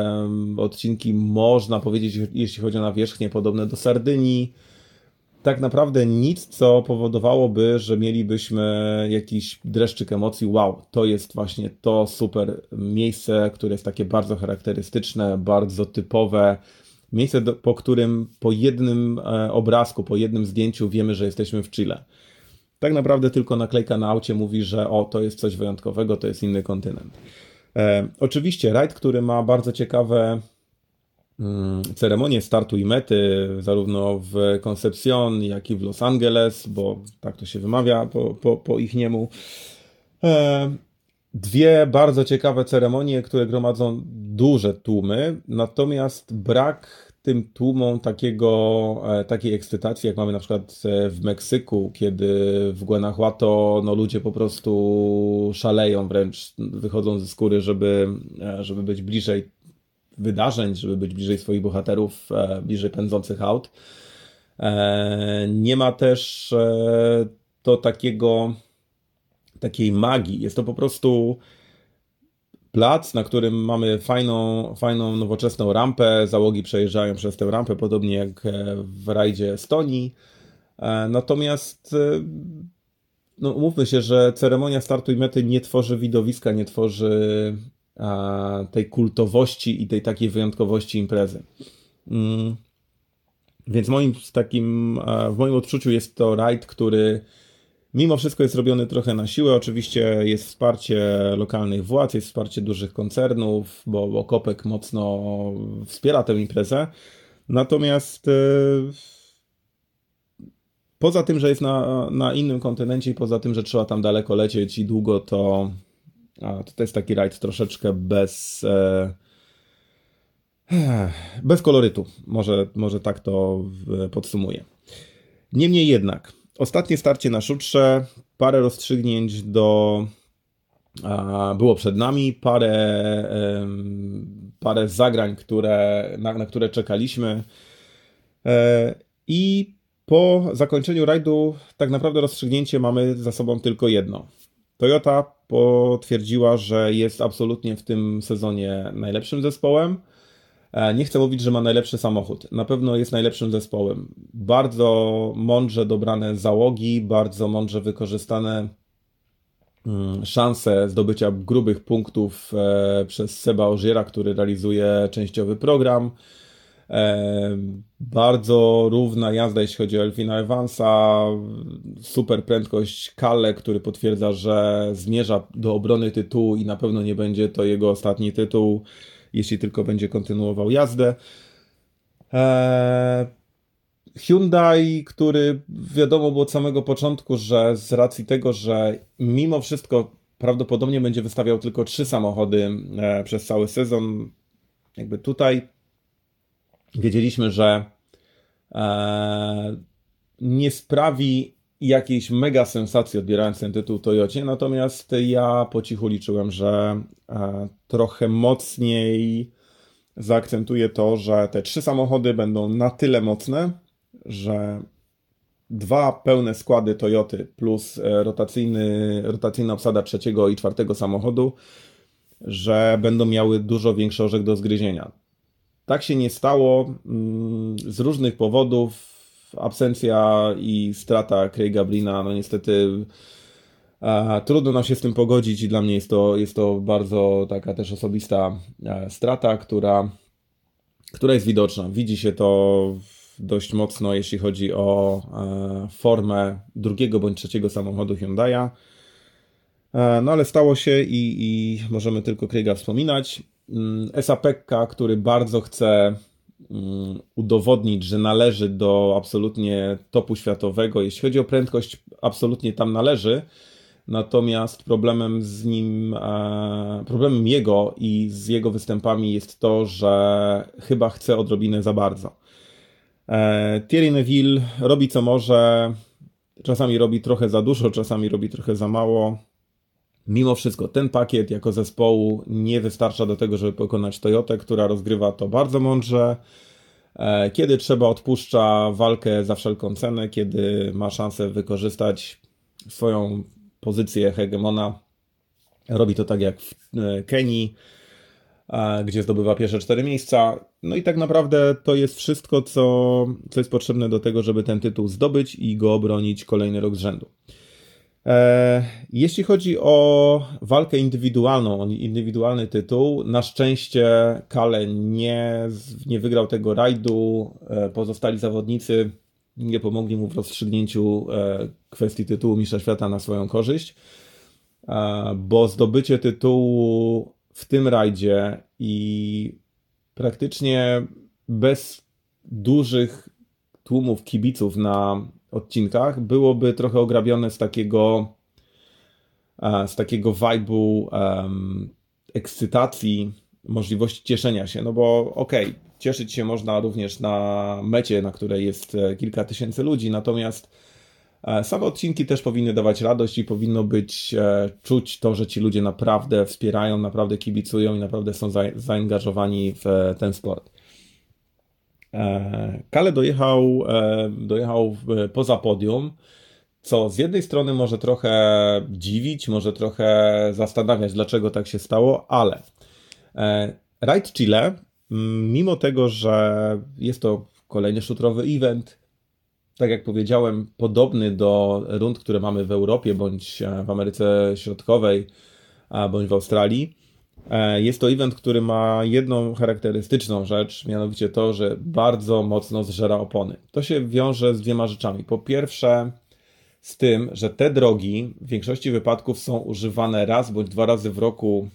odcinki, można powiedzieć, jeśli chodzi o nawierzchnię, podobne do Sardynii tak naprawdę nic, co powodowałoby, że mielibyśmy jakiś dreszczyk emocji. Wow, to jest właśnie to super miejsce, które jest takie bardzo charakterystyczne, bardzo typowe. Miejsce, po którym po jednym e, obrazku, po jednym zdjęciu wiemy, że jesteśmy w Chile. Tak naprawdę tylko naklejka na aucie mówi, że o, to jest coś wyjątkowego, to jest inny kontynent. E, oczywiście rajd, który ma bardzo ciekawe Mm, ceremonię startu i mety, zarówno w Concepcion, jak i w Los Angeles, bo tak to się wymawia po, po, po ich niemu. E, dwie bardzo ciekawe ceremonie, które gromadzą duże tłumy, natomiast brak tym tłumom takiego, e, takiej ekscytacji, jak mamy na przykład e, w Meksyku, kiedy w Guanajuato no, ludzie po prostu szaleją wręcz, wychodzą ze skóry, żeby, żeby być bliżej wydarzeń, żeby być bliżej swoich bohaterów, e, bliżej pędzących aut. E, nie ma też e, to takiego takiej magii. Jest to po prostu plac, na którym mamy fajną, fajną nowoczesną rampę. Załogi przejeżdżają przez tę rampę, podobnie jak w rajdzie Estonii. Natomiast no, umówmy się, że ceremonia startu i mety nie tworzy widowiska, nie tworzy tej kultowości i tej takiej wyjątkowości imprezy. Mm. Więc moim takim, w moim odczuciu jest to rajd, który mimo wszystko jest robiony trochę na siłę. Oczywiście jest wsparcie lokalnych władz, jest wsparcie dużych koncernów, bo, bo Kopek mocno wspiera tę imprezę. Natomiast e, poza tym, że jest na, na innym kontynencie i poza tym, że trzeba tam daleko lecieć i długo, to a to jest taki rajd troszeczkę bez. E, bez kolorytu. Może, może tak to podsumuję. Niemniej jednak, ostatnie starcie na szutrze, parę rozstrzygnięć do. Było przed nami, parę, parę zagrań, które, na, na które czekaliśmy. E, I po zakończeniu rajdu, tak naprawdę rozstrzygnięcie mamy za sobą tylko jedno. Toyota potwierdziła, że jest absolutnie w tym sezonie najlepszym zespołem. E, nie chcę mówić, że ma najlepszy samochód. Na pewno jest najlepszym zespołem. Bardzo mądrze dobrane załogi, bardzo mądrze wykorzystane mm, szanse zdobycia grubych punktów e, przez Seba Ożiera, który realizuje częściowy program. Bardzo równa jazda, jeśli chodzi o Elfina Evansa. Super prędkość Kalle, który potwierdza, że zmierza do obrony tytułu i na pewno nie będzie to jego ostatni tytuł, jeśli tylko będzie kontynuował jazdę. Hyundai, który wiadomo było od samego początku, że z racji tego, że mimo wszystko prawdopodobnie będzie wystawiał tylko trzy samochody e, przez cały sezon, jakby tutaj wiedzieliśmy, że e, nie sprawi jakiejś mega sensacji odbierając ten tytuł Toyocie, natomiast ja po cichu liczyłem, że e, trochę mocniej zaakcentuje to, że te trzy samochody będą na tyle mocne, że dwa pełne składy Toyoty plus e, rotacyjny, rotacyjna obsada trzeciego i czwartego samochodu, że będą miały dużo większy orzech do zgryzienia. Tak się nie stało mm, z różnych powodów. Absencja i strata Craiga Brina, no niestety e, trudno nam się z tym pogodzić i dla mnie jest to, jest to bardzo taka też osobista e, strata, która, która jest widoczna. Widzi się to dość mocno, jeśli chodzi o e, formę drugiego bądź trzeciego samochodu Hyundai'a. E, no ale stało się i, i możemy tylko Craiga wspominać. Mm, Esapekka, który bardzo chce udowodnić, że należy do absolutnie topu światowego. Jeśli chodzi o prędkość, absolutnie tam należy. Natomiast problemem z nim, e, problemem jego i z jego występami jest to, że chyba chce odrobinę za bardzo. E, Thierry Neville robi co może, czasami robi trochę za dużo, czasami robi trochę za mało. Mimo wszystko ten pakiet jako zespołu nie wystarcza do tego, żeby pokonać Toyotę, która rozgrywa to bardzo mądrze. E, kiedy trzeba, odpuszcza walkę za wszelką cenę, kiedy ma szansę wykorzystać swoją pozycję hegemona. Robi to tak jak w e, Kenii gdzie zdobywa pierwsze cztery miejsca. No i tak naprawdę to jest wszystko, co, co jest potrzebne do tego, żeby ten tytuł zdobyć i go obronić kolejny rok z rzędu. E, jeśli chodzi o walkę indywidualną, indywidualny tytuł, na szczęście Kale nie, nie wygrał tego rajdu. E, pozostali zawodnicy nie pomogli mu w rozstrzygnięciu e, kwestii tytułu Mistrza Świata na swoją korzyść, bo zdobycie tytułu w tym rajdzie i praktycznie bez dużych tłumów kibiców na odcinkach byłoby trochę ograbione z takiego e, z takiego vibe'u um, ekscytacji, możliwości cieszenia się, no bo okej, okay, cieszyć się można również na mecie, na której jest e, kilka tysięcy ludzi, natomiast E, same odcinki też powinny dawać radość i powinno być e, czuć to, że ci ludzie naprawdę wspierają, naprawdę kibicują i naprawdę są zaangażowani w e, ten sport. Kale dojechał, dojechał poza podium, co z jednej strony może trochę dziwić, może trochę zastanawiać, dlaczego tak się stało, ale Ride Chile, mimo tego, że jest to kolejny szutrowy event, tak jak powiedziałem, podobny do rund, które mamy w Europie bądź e, w Ameryce Środkowej, bądź w Australii. E, jest to event, który ma jedną charakterystyczną rzecz, mianowicie to, że bardzo mocno zżera opony. To się wiąże z dwiema rzeczami. Po pierwsze, z tym, że te drogi w większości wypadków są używane raz bądź dwa razy w roku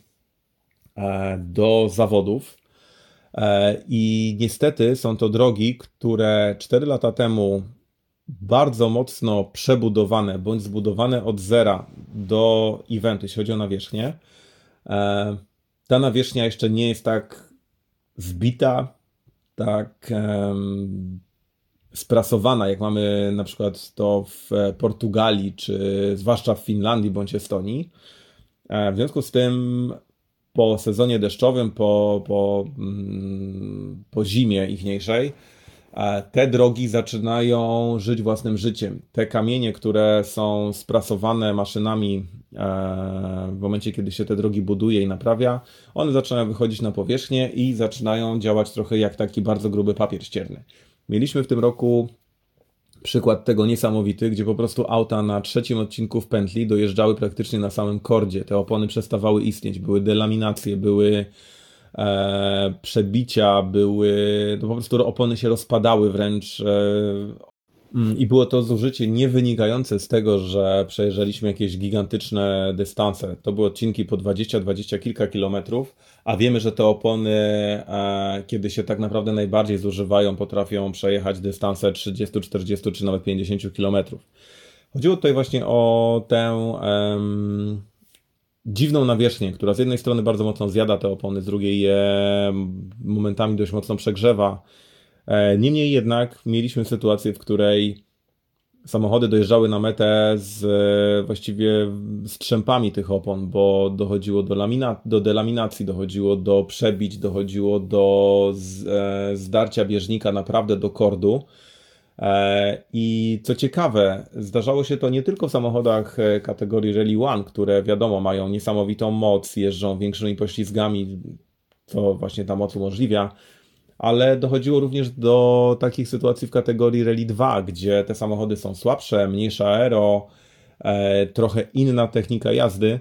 e, do zawodów. I niestety są to drogi, które 4 lata temu bardzo mocno przebudowane bądź zbudowane od zera do eventu, jeśli chodzi o nawierzchnię. E, ta nawierzchnia jeszcze nie jest tak zbita, tak sprasowana, jak mamy na przykład to w Portugalii, czy zwłaszcza w Finlandii bądź Estonii. E, w związku z tym po sezonie deszczowym, po, po, mm, po zimie ichniejszej, te drogi zaczynają żyć własnym życiem. Te kamienie, które są sprasowane maszynami e, w momencie, kiedy się te drogi buduje i naprawia, one zaczynają wychodzić na powierzchnię i zaczynają działać trochę jak taki bardzo gruby papier ścierny. Mieliśmy w tym roku przykład tego niesamowity, gdzie po prostu auta na trzecim odcinku w pętli dojeżdżały praktycznie na samym kordzie. Te opony przestawały istnieć, były delaminacje, były e, były, no po prostu opony się rozpadały wręcz. E, Mm, I było to zużycie nie wynikające z tego, że przejeżdżaliśmy jakieś gigantyczne dystanse. To były odcinki po 20-20 kilka kilometrów, a wiemy, że te opony, e, kiedy się tak naprawdę najbardziej zużywają, potrafią przejechać dystanse 30, 40 czy nawet 50 kilometrów. Chodziło tutaj właśnie o tę dziwną nawierzchnię, która z jednej strony bardzo mocno zjada te opony, z drugiej je momentami dość mocno przegrzewa E, niemniej jednak mieliśmy sytuację, w której samochody dojeżdżały na metę z e, właściwie strzępami tych opon, bo dochodziło do, lamina, do delaminacji, dochodziło do przebić, dochodziło do z, e, zdarcia bieżnika naprawdę do kordu. I co ciekawe, zdarzało się to nie tylko w samochodach kategorii Rally One, które wiadomo mają niesamowitą moc, jeżdżą większymi poślizgami, co właśnie ta moc umożliwia, ale dochodziło również do takich sytuacji w kategorii Rally 2, gdzie te samochody są słabsze, mniejsza aero, e, trochę inna technika jazdy.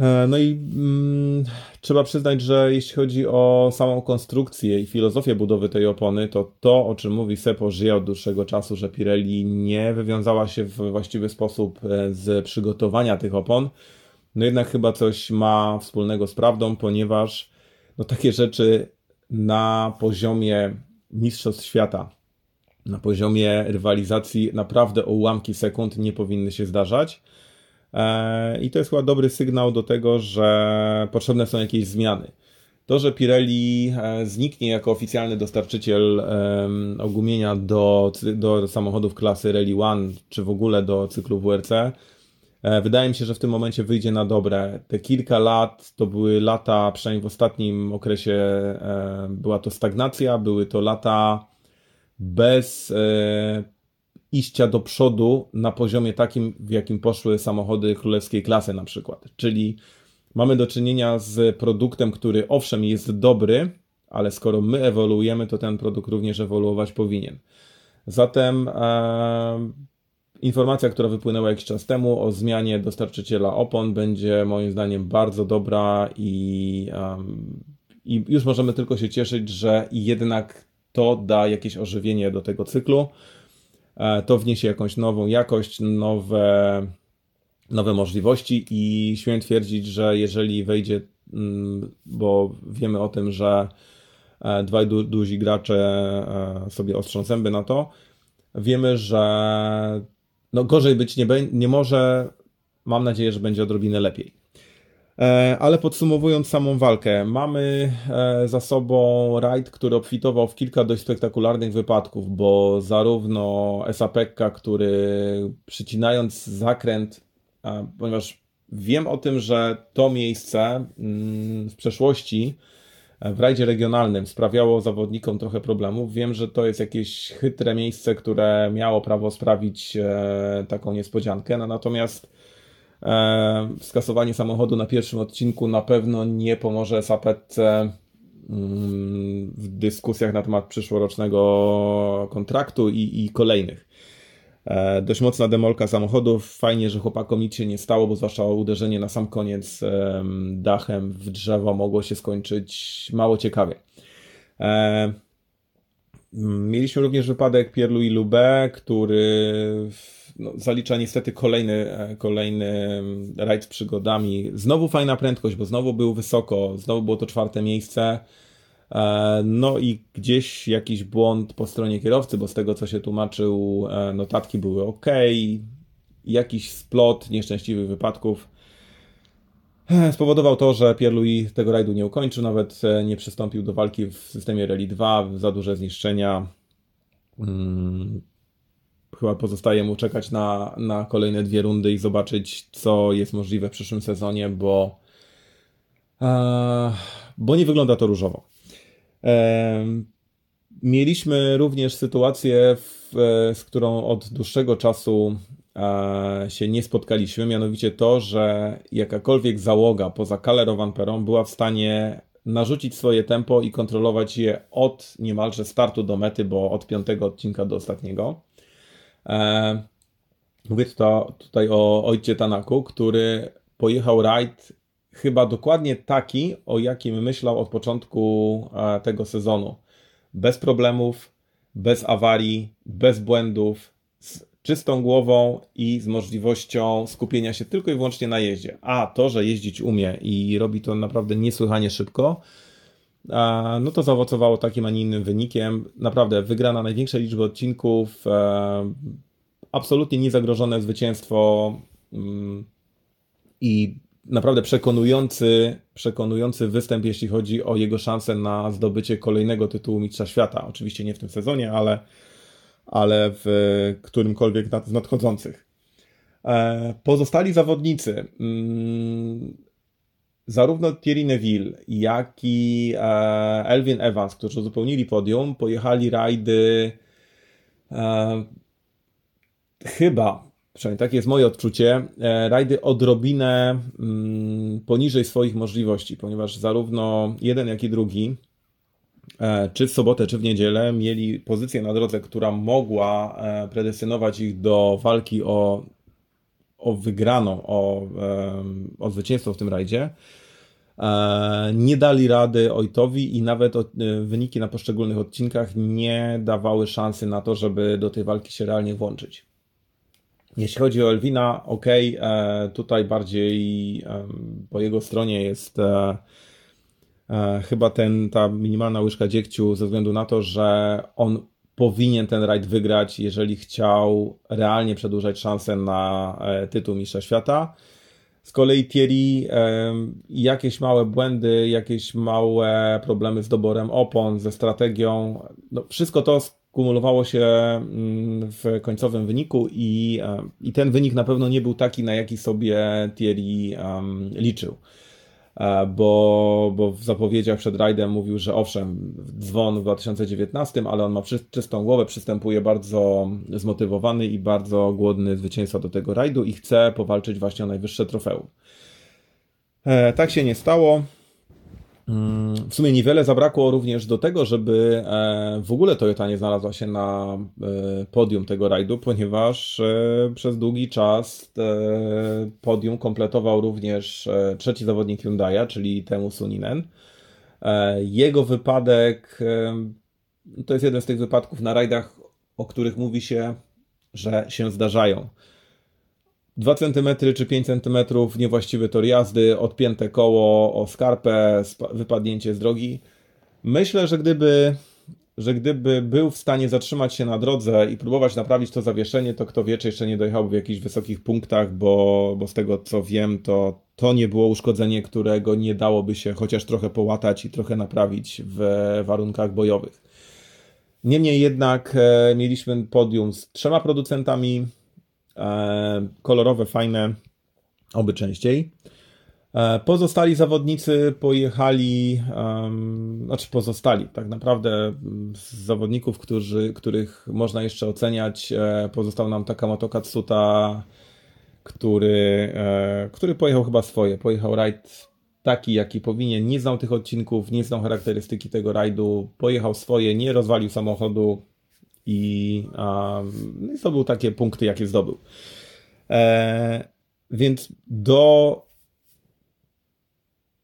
E, no i mm, trzeba przyznać, że jeśli chodzi o samą konstrukcję i filozofię budowy tej opony, to to, o czym mówi Sepo, żyje od dłuższego czasu, że Pirelli nie wywiązała się w właściwy sposób e, z przygotowania tych opon. No jednak chyba coś ma wspólnego z prawdą, ponieważ no takie rzeczy na poziomie Mistrzostw Świata, na poziomie rywalizacji naprawdę o ułamki sekund nie powinny się zdarzać. E, I to jest chyba dobry sygnał do tego, że potrzebne są jakieś zmiany. To, że Pirelli e, zniknie jako oficjalny dostarczyciel ogumienia do, do samochodów klasy Rally One, czy w ogóle do cyklu WRC, E, wydaje mi się, że w tym momencie wyjdzie na dobre. Te kilka lat to były lata, przynajmniej w ostatnim okresie była to stagnacja, były to lata bez iścia do przodu na poziomie takim, w jakim poszły samochody królewskiej klasy na przykład. Czyli mamy do czynienia z produktem, który owszem jest dobry, ale skoro my ewoluujemy, to ten produkt również ewoluować powinien. Zatem Informacja, która wypłynęła jakiś czas temu o zmianie dostarczyciela opon będzie moim zdaniem bardzo dobra i, um, i już możemy tylko się cieszyć, że jednak to da jakieś ożywienie do tego cyklu. E, to wniesie jakąś nową jakość, nowe, nowe możliwości i śmiem twierdzić, że jeżeli wejdzie, mm, bo wiemy o tym, że e, dwaj du duzi gracze e, sobie ostrzą zęby na to, wiemy, że no gorzej być nie, nie może. Mam nadzieję, że będzie odrobinę lepiej. E, ale podsumowując samą walkę, mamy e, za sobą rajd, który obfitował w kilka dość spektakularnych wypadków, bo zarówno Esapekka, który przycinając zakręt, ponieważ wiem o tym, że to miejsce mm, w przeszłości w rajdzie regionalnym sprawiało zawodnikom trochę problemów. Wiem, że to jest jakieś chytre miejsce, które miało prawo sprawić e, taką niespodziankę, no, natomiast e, skasowanie samochodu na pierwszym odcinku na pewno nie pomoże Sapetce mm, w dyskusjach na temat przyszłorocznego kontraktu i, i kolejnych. E, dość mocna demolka samochodów. Fajnie, że chłopakom nic się nie stało, bo zwłaszcza uderzenie na sam koniec dachem w drzewo mogło się skończyć mało ciekawie. E, mieliśmy również wypadek Pierre-Louis Lubé, który no, zalicza niestety kolejny, e, kolejny rajd z przygodami. Znowu fajna prędkość, bo znowu był wysoko, znowu było to czwarte miejsce. E, no i gdzieś jakiś błąd po stronie kierowcy, bo z tego co się tłumaczył, e, notatki były ok, jakiś splot nieszczęśliwych wypadków spowodował to, że Pierre-Louis tego rajdu nie ukończył, nawet nie przystąpił do walki w systemie Rally 2, za duże zniszczenia. Chyba pozostaje mu czekać na, na kolejne dwie rundy i zobaczyć, co jest możliwe w przyszłym sezonie, bo, bo nie wygląda to różowo. Mieliśmy również sytuację, w, e, z którą od dłuższego czasu e, się nie spotkaliśmy, mianowicie to, że jakakolwiek załoga poza Calero Perą była w stanie narzucić swoje tempo i kontrolować je od niemalże startu do mety, bo od piątego odcinka do ostatniego. E, mówię tutaj o ojcie Tanaku, który pojechał rajd chyba dokładnie taki, o jakim myślał od początku e, tego sezonu. Bez problemów, bez awarii, bez błędów, z czystą głową i z możliwością skupienia się tylko i wyłącznie na jeździe. A to, że jeździć umie i robi to naprawdę niesłychanie szybko, no to zaowocowało takim, a nie innym wynikiem. Naprawdę wygrana największej liczby odcinków, e, absolutnie niezagrożone zwycięstwo mm, i naprawdę przekonujący, przekonujący występ, jeśli chodzi o jego szansę na zdobycie kolejnego tytułu Mistrza Świata. Oczywiście nie w tym sezonie, ale, ale w którymkolwiek z nadchodzących. E, pozostali zawodnicy, mm, zarówno Thierry Neville, jak i e, Elvin Evans, którzy uzupełnili podium, pojechali rajdy e, chyba przynajmniej takie jest moje odczucie, e, rajdy odrobinę mm, poniżej swoich możliwości, ponieważ zarówno jeden, jak i drugi, e, czy w sobotę, czy w niedzielę, mieli pozycję na drodze, która mogła e, predestynować ich do walki o, o wygraną, o, o zwycięstwo w tym rajdzie. Nie dali rady Ojtowi i nawet wyniki na poszczególnych odcinkach nie dawały szansy na to, żeby do tej walki się realnie włączyć. Jeśli chodzi o Elwina, ok, e, tutaj bardziej po jego stronie jest e, e, chyba ten, ta minimalna łyżka dziegciu ze względu na to, że on powinien ten rajd wygrać, jeżeli chciał realnie przedłużać szansę na tytuł Mistrza Świata. Z kolei Thierry jakieś małe błędy, jakieś małe problemy z doborem opon, ze strategią, no wszystko to kumulowało się mm, w końcowym wyniku i, e, i ten wynik na pewno nie był taki, na jaki sobie Thierry liczył. E, bo, bo w zapowiedziach przed rajdem mówił, że owszem, dzwon w 2019, ale on ma czystą głowę, przystępuje bardzo zmotywowany i bardzo głodny zwycięstwa do tego rajdu i chce powalczyć właśnie o najwyższe trofeum. E, tak się nie stało. W sumie niewiele zabrakło również do tego, żeby e, w ogóle Toyota nie znalazła się na e, podium tego rajdu, ponieważ e, przez długi czas podium kompletował również trzeci zawodnik Hyundai'a, czyli Temu Suninen. Jego wypadek to jest jeden z tych wypadków na rajdach, o których mówi się, że się zdarzają. 2 cm czy 5 cm niewłaściwy tor jazdy, odpięte koło o skarpę, wypadnięcie z drogi. Myślę, że gdyby, że gdyby był w stanie zatrzymać się na drodze i próbować naprawić to zawieszenie, to kto wie, czy jeszcze nie dojechałby w jakichś wysokich punktach, bo, bo z tego co wiem, to to nie było uszkodzenie, którego nie dałoby się chociaż trochę połatać i trochę naprawić w warunkach bojowych. Niemniej jednak e, mieliśmy podium z trzema producentami, kolorowe, fajne, oby częściej. E, pozostali zawodnicy pojechali, um, znaczy pozostali, tak naprawdę z zawodników, którzy, których można jeszcze oceniać, e, pozostał nam Takamoto Katsuta, który, e, który pojechał chyba swoje. Pojechał rajd taki, jaki powinien, nie znał tych odcinków, nie znał charakterystyki tego rajdu, pojechał swoje, nie rozwalił samochodu, i, um, i zdobył takie punkty, jakie zdobył. E, więc do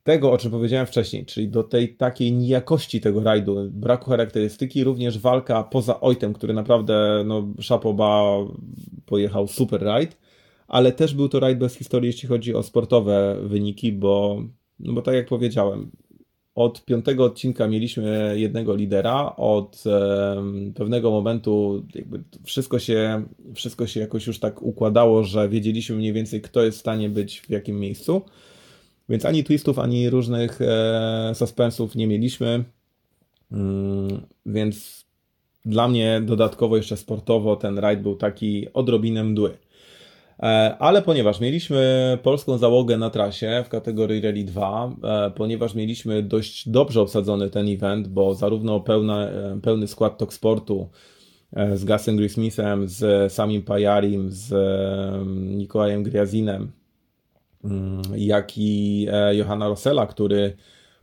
tego, o czym powiedziałem wcześniej, czyli do tej takiej nijakości tego rajdu, braku charakterystyki, również walka poza Ojtem, który naprawdę, no, Szapoba pojechał super rajd, ale też był to rajd bez historii, jeśli chodzi o sportowe wyniki, bo, no bo tak jak powiedziałem, od piątego odcinka mieliśmy jednego lidera, od pewnego momentu wszystko się, wszystko się jakoś już tak układało, że wiedzieliśmy mniej więcej, kto jest w stanie być w jakim miejscu. Więc ani twistów, ani różnych e, suspensów nie mieliśmy. Mm, więc dla mnie dodatkowo jeszcze sportowo ten rajd był taki odrobinę mdły. E, ale ponieważ mieliśmy polską załogę na trasie w kategorii Rally 2, e, ponieważ mieliśmy dość dobrze obsadzony ten event, bo zarówno pełna, e, pełny skład Tok Sportu z Gasem Grismithem, z Samim Pajarim, z Nikołajem Griazinem, mm, jak i Johanna Rossella, który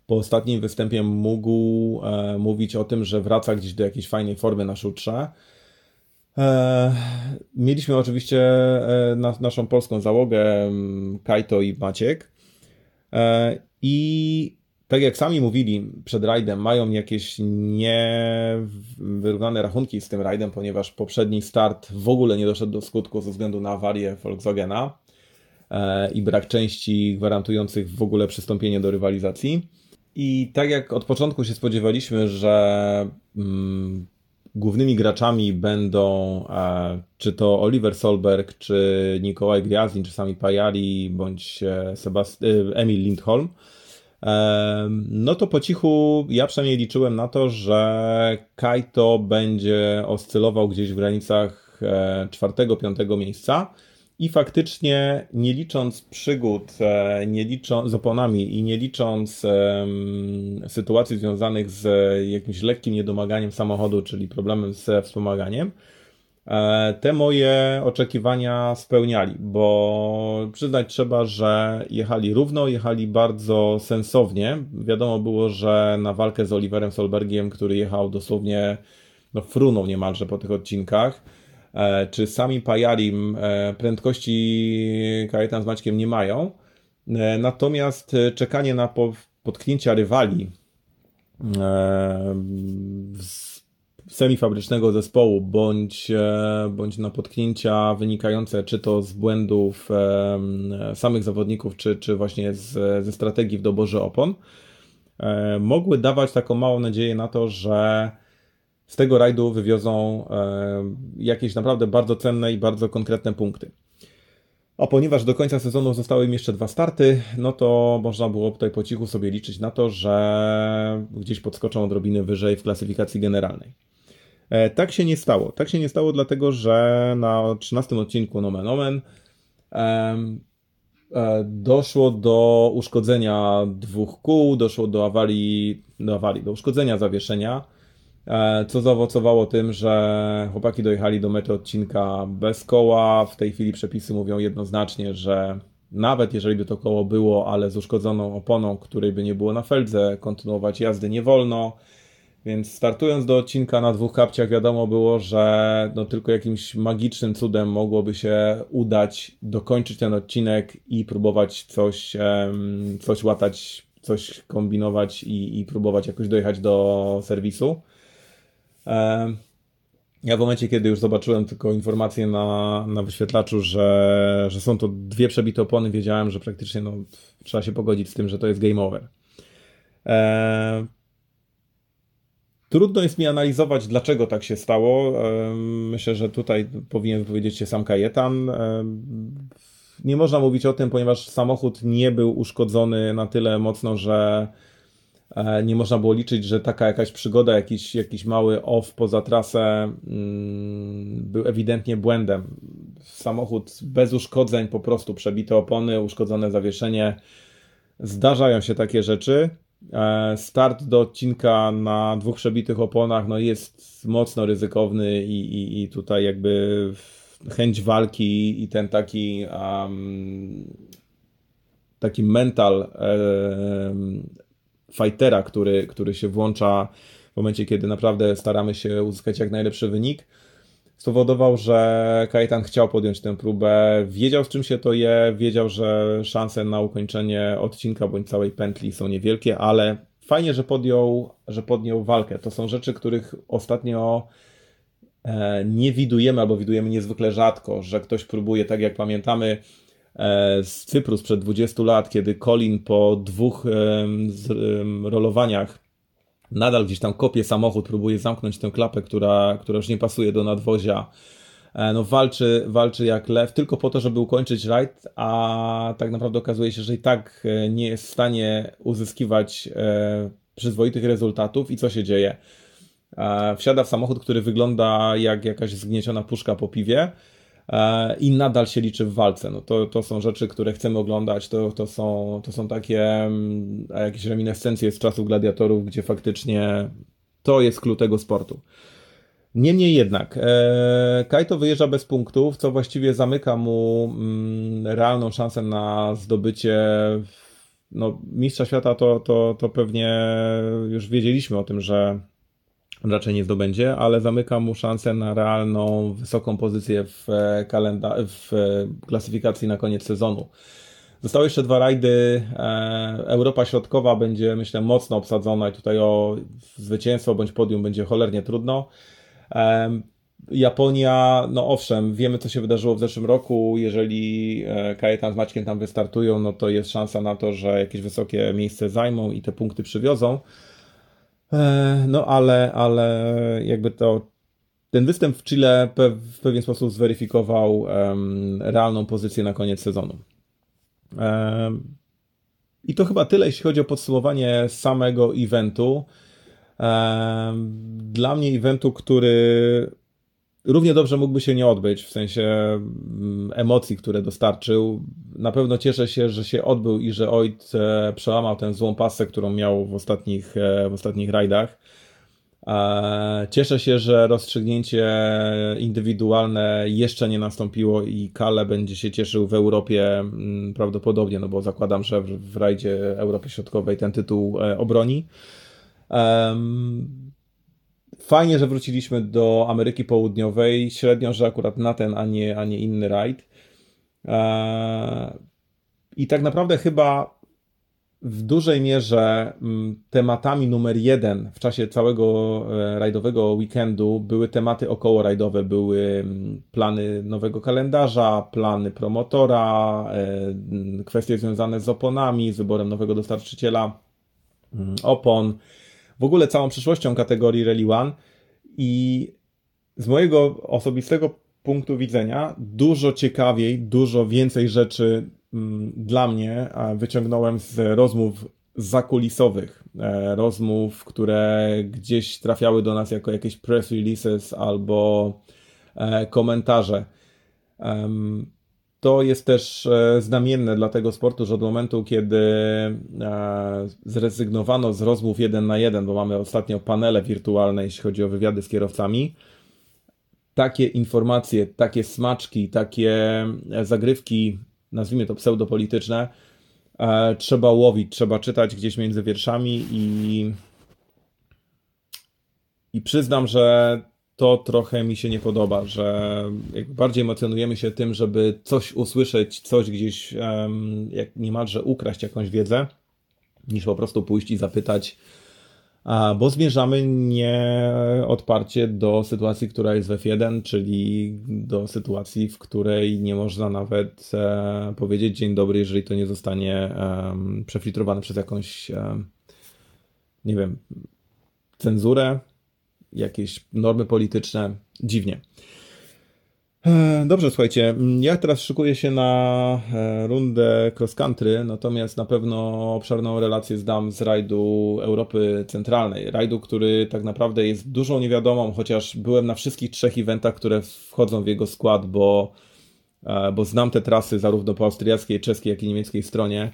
po ostatnim występie mógł mówić o tym, że wraca gdzieś do jakiejś fajnej formy na szutrze. E, mieliśmy oczywiście e, naszą polską załogę, Kajto i Maciek. E, I tak jak sami mówili przed rajdem, mają jakieś niewyrównane rachunki z tym rajdem, ponieważ poprzedni start w ogóle nie doszedł do skutku ze względu na awarię Volkswagena i brak części gwarantujących w ogóle przystąpienie do rywalizacji. I tak jak od początku się spodziewaliśmy, że mm, głównymi graczami będą e, czy to Oliver Solberg, czy Nikolaj Gwiazdin, czy sami Pajali, bądź e, Sebast- e, Emil Lindholm, no to po cichu ja przynajmniej liczyłem na to, że Kaito będzie oscylował gdzieś w granicach czwartego, piątego miejsca. I faktycznie, nie licząc przygód, e, nie licząc z oponami i nie licząc um, sytuacji związanych z jakimś lekkim niedomaganiem samochodu, czyli problemem ze wspomaganiem, E, te moje oczekiwania spełniali, bo przyznać trzeba, że jechali równo, jechali bardzo sensownie. Wiadomo było, że na walkę z Oliverem Solbergiem, który jechał dosłownie no, frunął niemalże po tych odcinkach, e, czy sami Pajalim e, prędkości Kajetan z Maćkiem nie mają. Natomiast czekanie na potknięcia rywali semifabrycznego zespołu, bądź, e, bądź na potknięcia wynikające czy to z błędów e, samych zawodników, czy, czy właśnie z, ze strategii w doborze opon, e, mogły dawać taką małą nadzieję na to, że z tego rajdu wywiozą jakieś naprawdę bardzo cenne i bardzo konkretne punkty. A ponieważ do końca sezonu zostały im jeszcze dwa starty, no to można było tutaj po cichu sobie liczyć na to, że gdzieś podskoczą odrobinę wyżej w klasyfikacji generalnej. E, tak się nie stało. Tak się nie stało, dlatego że na 13 odcinku Nomen Omen e, doszło do uszkodzenia dwóch kół, doszło do awarii, do awarii, do uszkodzenia zawieszenia, e, co zaowocowało tym, że chłopaki dojechali do mety odcinka bez koła. W tej chwili przepisy mówią jednoznacznie, że nawet jeżeli by to koło było, ale z uszkodzoną oponą, której by nie było na feldze, kontynuować jazdy nie wolno. Więc startując do odcinka na dwóch kapciach, wiadomo było, że no tylko jakimś magicznym cudem mogłoby się udać dokończyć ten odcinek i próbować coś, coś łatać, coś kombinować i, i próbować jakoś dojechać do serwisu. Ja w momencie, kiedy już zobaczyłem tylko informację na, na wyświetlaczu, że, że są to dwie przebite opony, wiedziałem, że praktycznie no, trzeba się pogodzić z tym, że to jest game over. Trudno jest mi analizować, dlaczego tak się stało. Myślę, że tutaj powinien wypowiedzieć się sam Kajetan. Nie można mówić o tym, ponieważ samochód nie był uszkodzony na tyle mocno, że nie można było liczyć, że taka jakaś przygoda, jakiś, jakiś mały off poza trasę mm, był ewidentnie błędem. Samochód bez uszkodzeń, po prostu przebite opony, uszkodzone zawieszenie. Zdarzają się takie rzeczy. E, start do odcinka na dwóch przebitych oponach no jest mocno ryzykowny i, i, i tutaj jakby chęć walki i ten taki um, taki mental um, fightera, który, który się włącza w momencie, kiedy naprawdę staramy się uzyskać jak najlepszy wynik, spowodował, że Kajetan chciał podjąć tę próbę, wiedział z czym się to je, wiedział, że szanse na ukończenie odcinka bądź całej pętli są niewielkie, ale fajnie, że podjął, że podjął walkę. To są rzeczy, których ostatnio e, nie widujemy albo widujemy niezwykle rzadko, że ktoś próbuje, tak jak pamiętamy z Cypru sprzed 20 lat, kiedy Colin po dwóch rolowaniach nadal gdzieś tam kopie samochód, próbuje zamknąć tę klapę, która, która już nie pasuje do nadwozia. E, no walczy, walczy jak lew tylko po to, żeby ukończyć rajd, a tak naprawdę okazuje się, że i tak e, nie jest w stanie uzyskiwać e, przyzwoitych rezultatów i co się dzieje? Wsiada w samochód, który wygląda jak jakaś zgnieciona puszka po piwie, E, i nadal się liczy w walce. No to, to są rzeczy, które chcemy oglądać, to, to, są, to są takie mm, jakieś reminiscencje z czasów gladiatorów, gdzie faktycznie to jest klucz tego sportu. Niemniej jednak, e, Kaito wyjeżdża bez punktów, co właściwie zamyka mu mm, realną szansę na zdobycie no, mistrza świata. To, to, to pewnie już wiedzieliśmy o tym, że raczej nie zdobędzie, ale zamyka mu szansę na realną, wysoką pozycję w, e, kalenda- w e, klasyfikacji na koniec sezonu. Zostały jeszcze dwa rajdy. Europa Środkowa będzie, myślę, mocno obsadzona i tutaj o zwycięstwo bądź podium będzie cholernie trudno. Japonia, no owszem, wiemy co się wydarzyło w zeszłym roku. Jeżeli e, Kajetan z Maćkiem tam wystartują, no to jest szansa na to, że jakieś wysokie miejsce zajmą i te punkty przywiozą. E, no ale, ale jakby to ten występ w Chile w pewien sposób zweryfikował um, realną pozycję na koniec sezonu. Um, I to chyba tyle, jeśli chodzi o podsumowanie samego eventu. Um, dla mnie eventu, który równie dobrze mógłby się nie odbyć, w sensie mm, emocji, które dostarczył. Na pewno cieszę się, że się odbył i że Oit e, przełamał tę złą pasę, którą miał w ostatnich, e, w ostatnich rajdach. E, cieszę się, że rozstrzygnięcie indywidualne jeszcze nie nastąpiło i Kale będzie się cieszył w Europie mm, prawdopodobnie, no bo zakładam, że w rajdzie Europy Środkowej ten tytuł obroni. Fajnie, że wróciliśmy do Ameryki Południowej. Średnio, że akurat na ten, a nie, a nie inny rajd. Eee, I tak naprawdę chyba w dużej mierze mm, tematami numer jeden w czasie całego e, rajdowego weekendu były tematy około rajdowe, były mm, plany nowego kalendarza, plany promotora, e, kwestie związane z oponami, z wyborem nowego dostarczyciela mm, opon, w ogóle całą przyszłością kategorii Rally One i z mojego osobistego punktu widzenia dużo ciekawiej, dużo więcej rzeczy mm, dla mnie wyciągnąłem z rozmów zakulisowych, e, rozmów, które gdzieś trafiały do nas jako jakieś press releases albo e, komentarze to jest też e, znamienne dla tego sportu, że od momentu, kiedy e, zrezygnowano z rozmów jeden na jeden, bo mamy ostatnio panele wirtualne, jeśli chodzi o wywiady z kierowcami, takie informacje, takie smaczki, takie e, zagrywki, nazwijmy to pseudopolityczne, trzeba łowić, trzeba czytać gdzieś między wierszami i i przyznam, że to trochę mi się nie podoba, że bardziej emocjonujemy się tym, żeby coś usłyszeć, coś gdzieś um, jak niemalże ukraść jakąś wiedzę, niż po prostu pójść i zapytać, a, bo zmierzamy nie odparcie do sytuacji, która jest w F1, czyli do sytuacji, w której nie można nawet e, powiedzieć dzień dobry, jeżeli to nie zostanie e, przefiltrowane przez jakąś, e, nie wiem, cenzurę, jakieś normy polityczne. Dziwnie. E, dobrze, słuchajcie, ja teraz szykuję się na e, rundę cross country, natomiast na pewno obszerną relację zdam z rajdu Europy Centralnej. Rajdu, który tak naprawdę jest dużą niewiadomą, chociaż byłem na wszystkich trzech eventach, które wchodzą w jego skład, bo, e, bo znam te trasy zarówno po austriackiej, czeskiej, jak i niemieckiej stronie.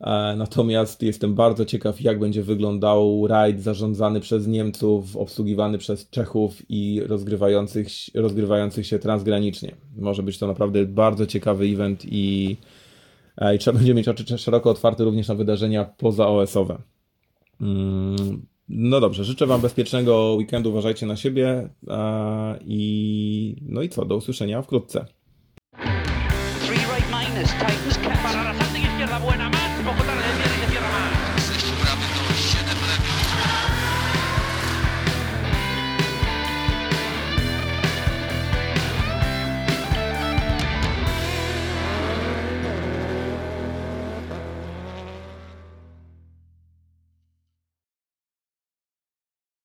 E, natomiast jestem bardzo ciekaw, jak będzie wyglądał rajd zarządzany przez Niemców, obsługiwany przez Czechów i rozgrywających, rozgrywających się transgranicznie. Może być to naprawdę bardzo ciekawy event i, e, i trzeba będzie mieć oczy szeroko otwarte również na wydarzenia pozaOS-owe. Mm, no dobrze, życzę Wam bezpiecznego weekendu, uważajcie na siebie e, i no i co, do usłyszenia wkrótce. Three right minus,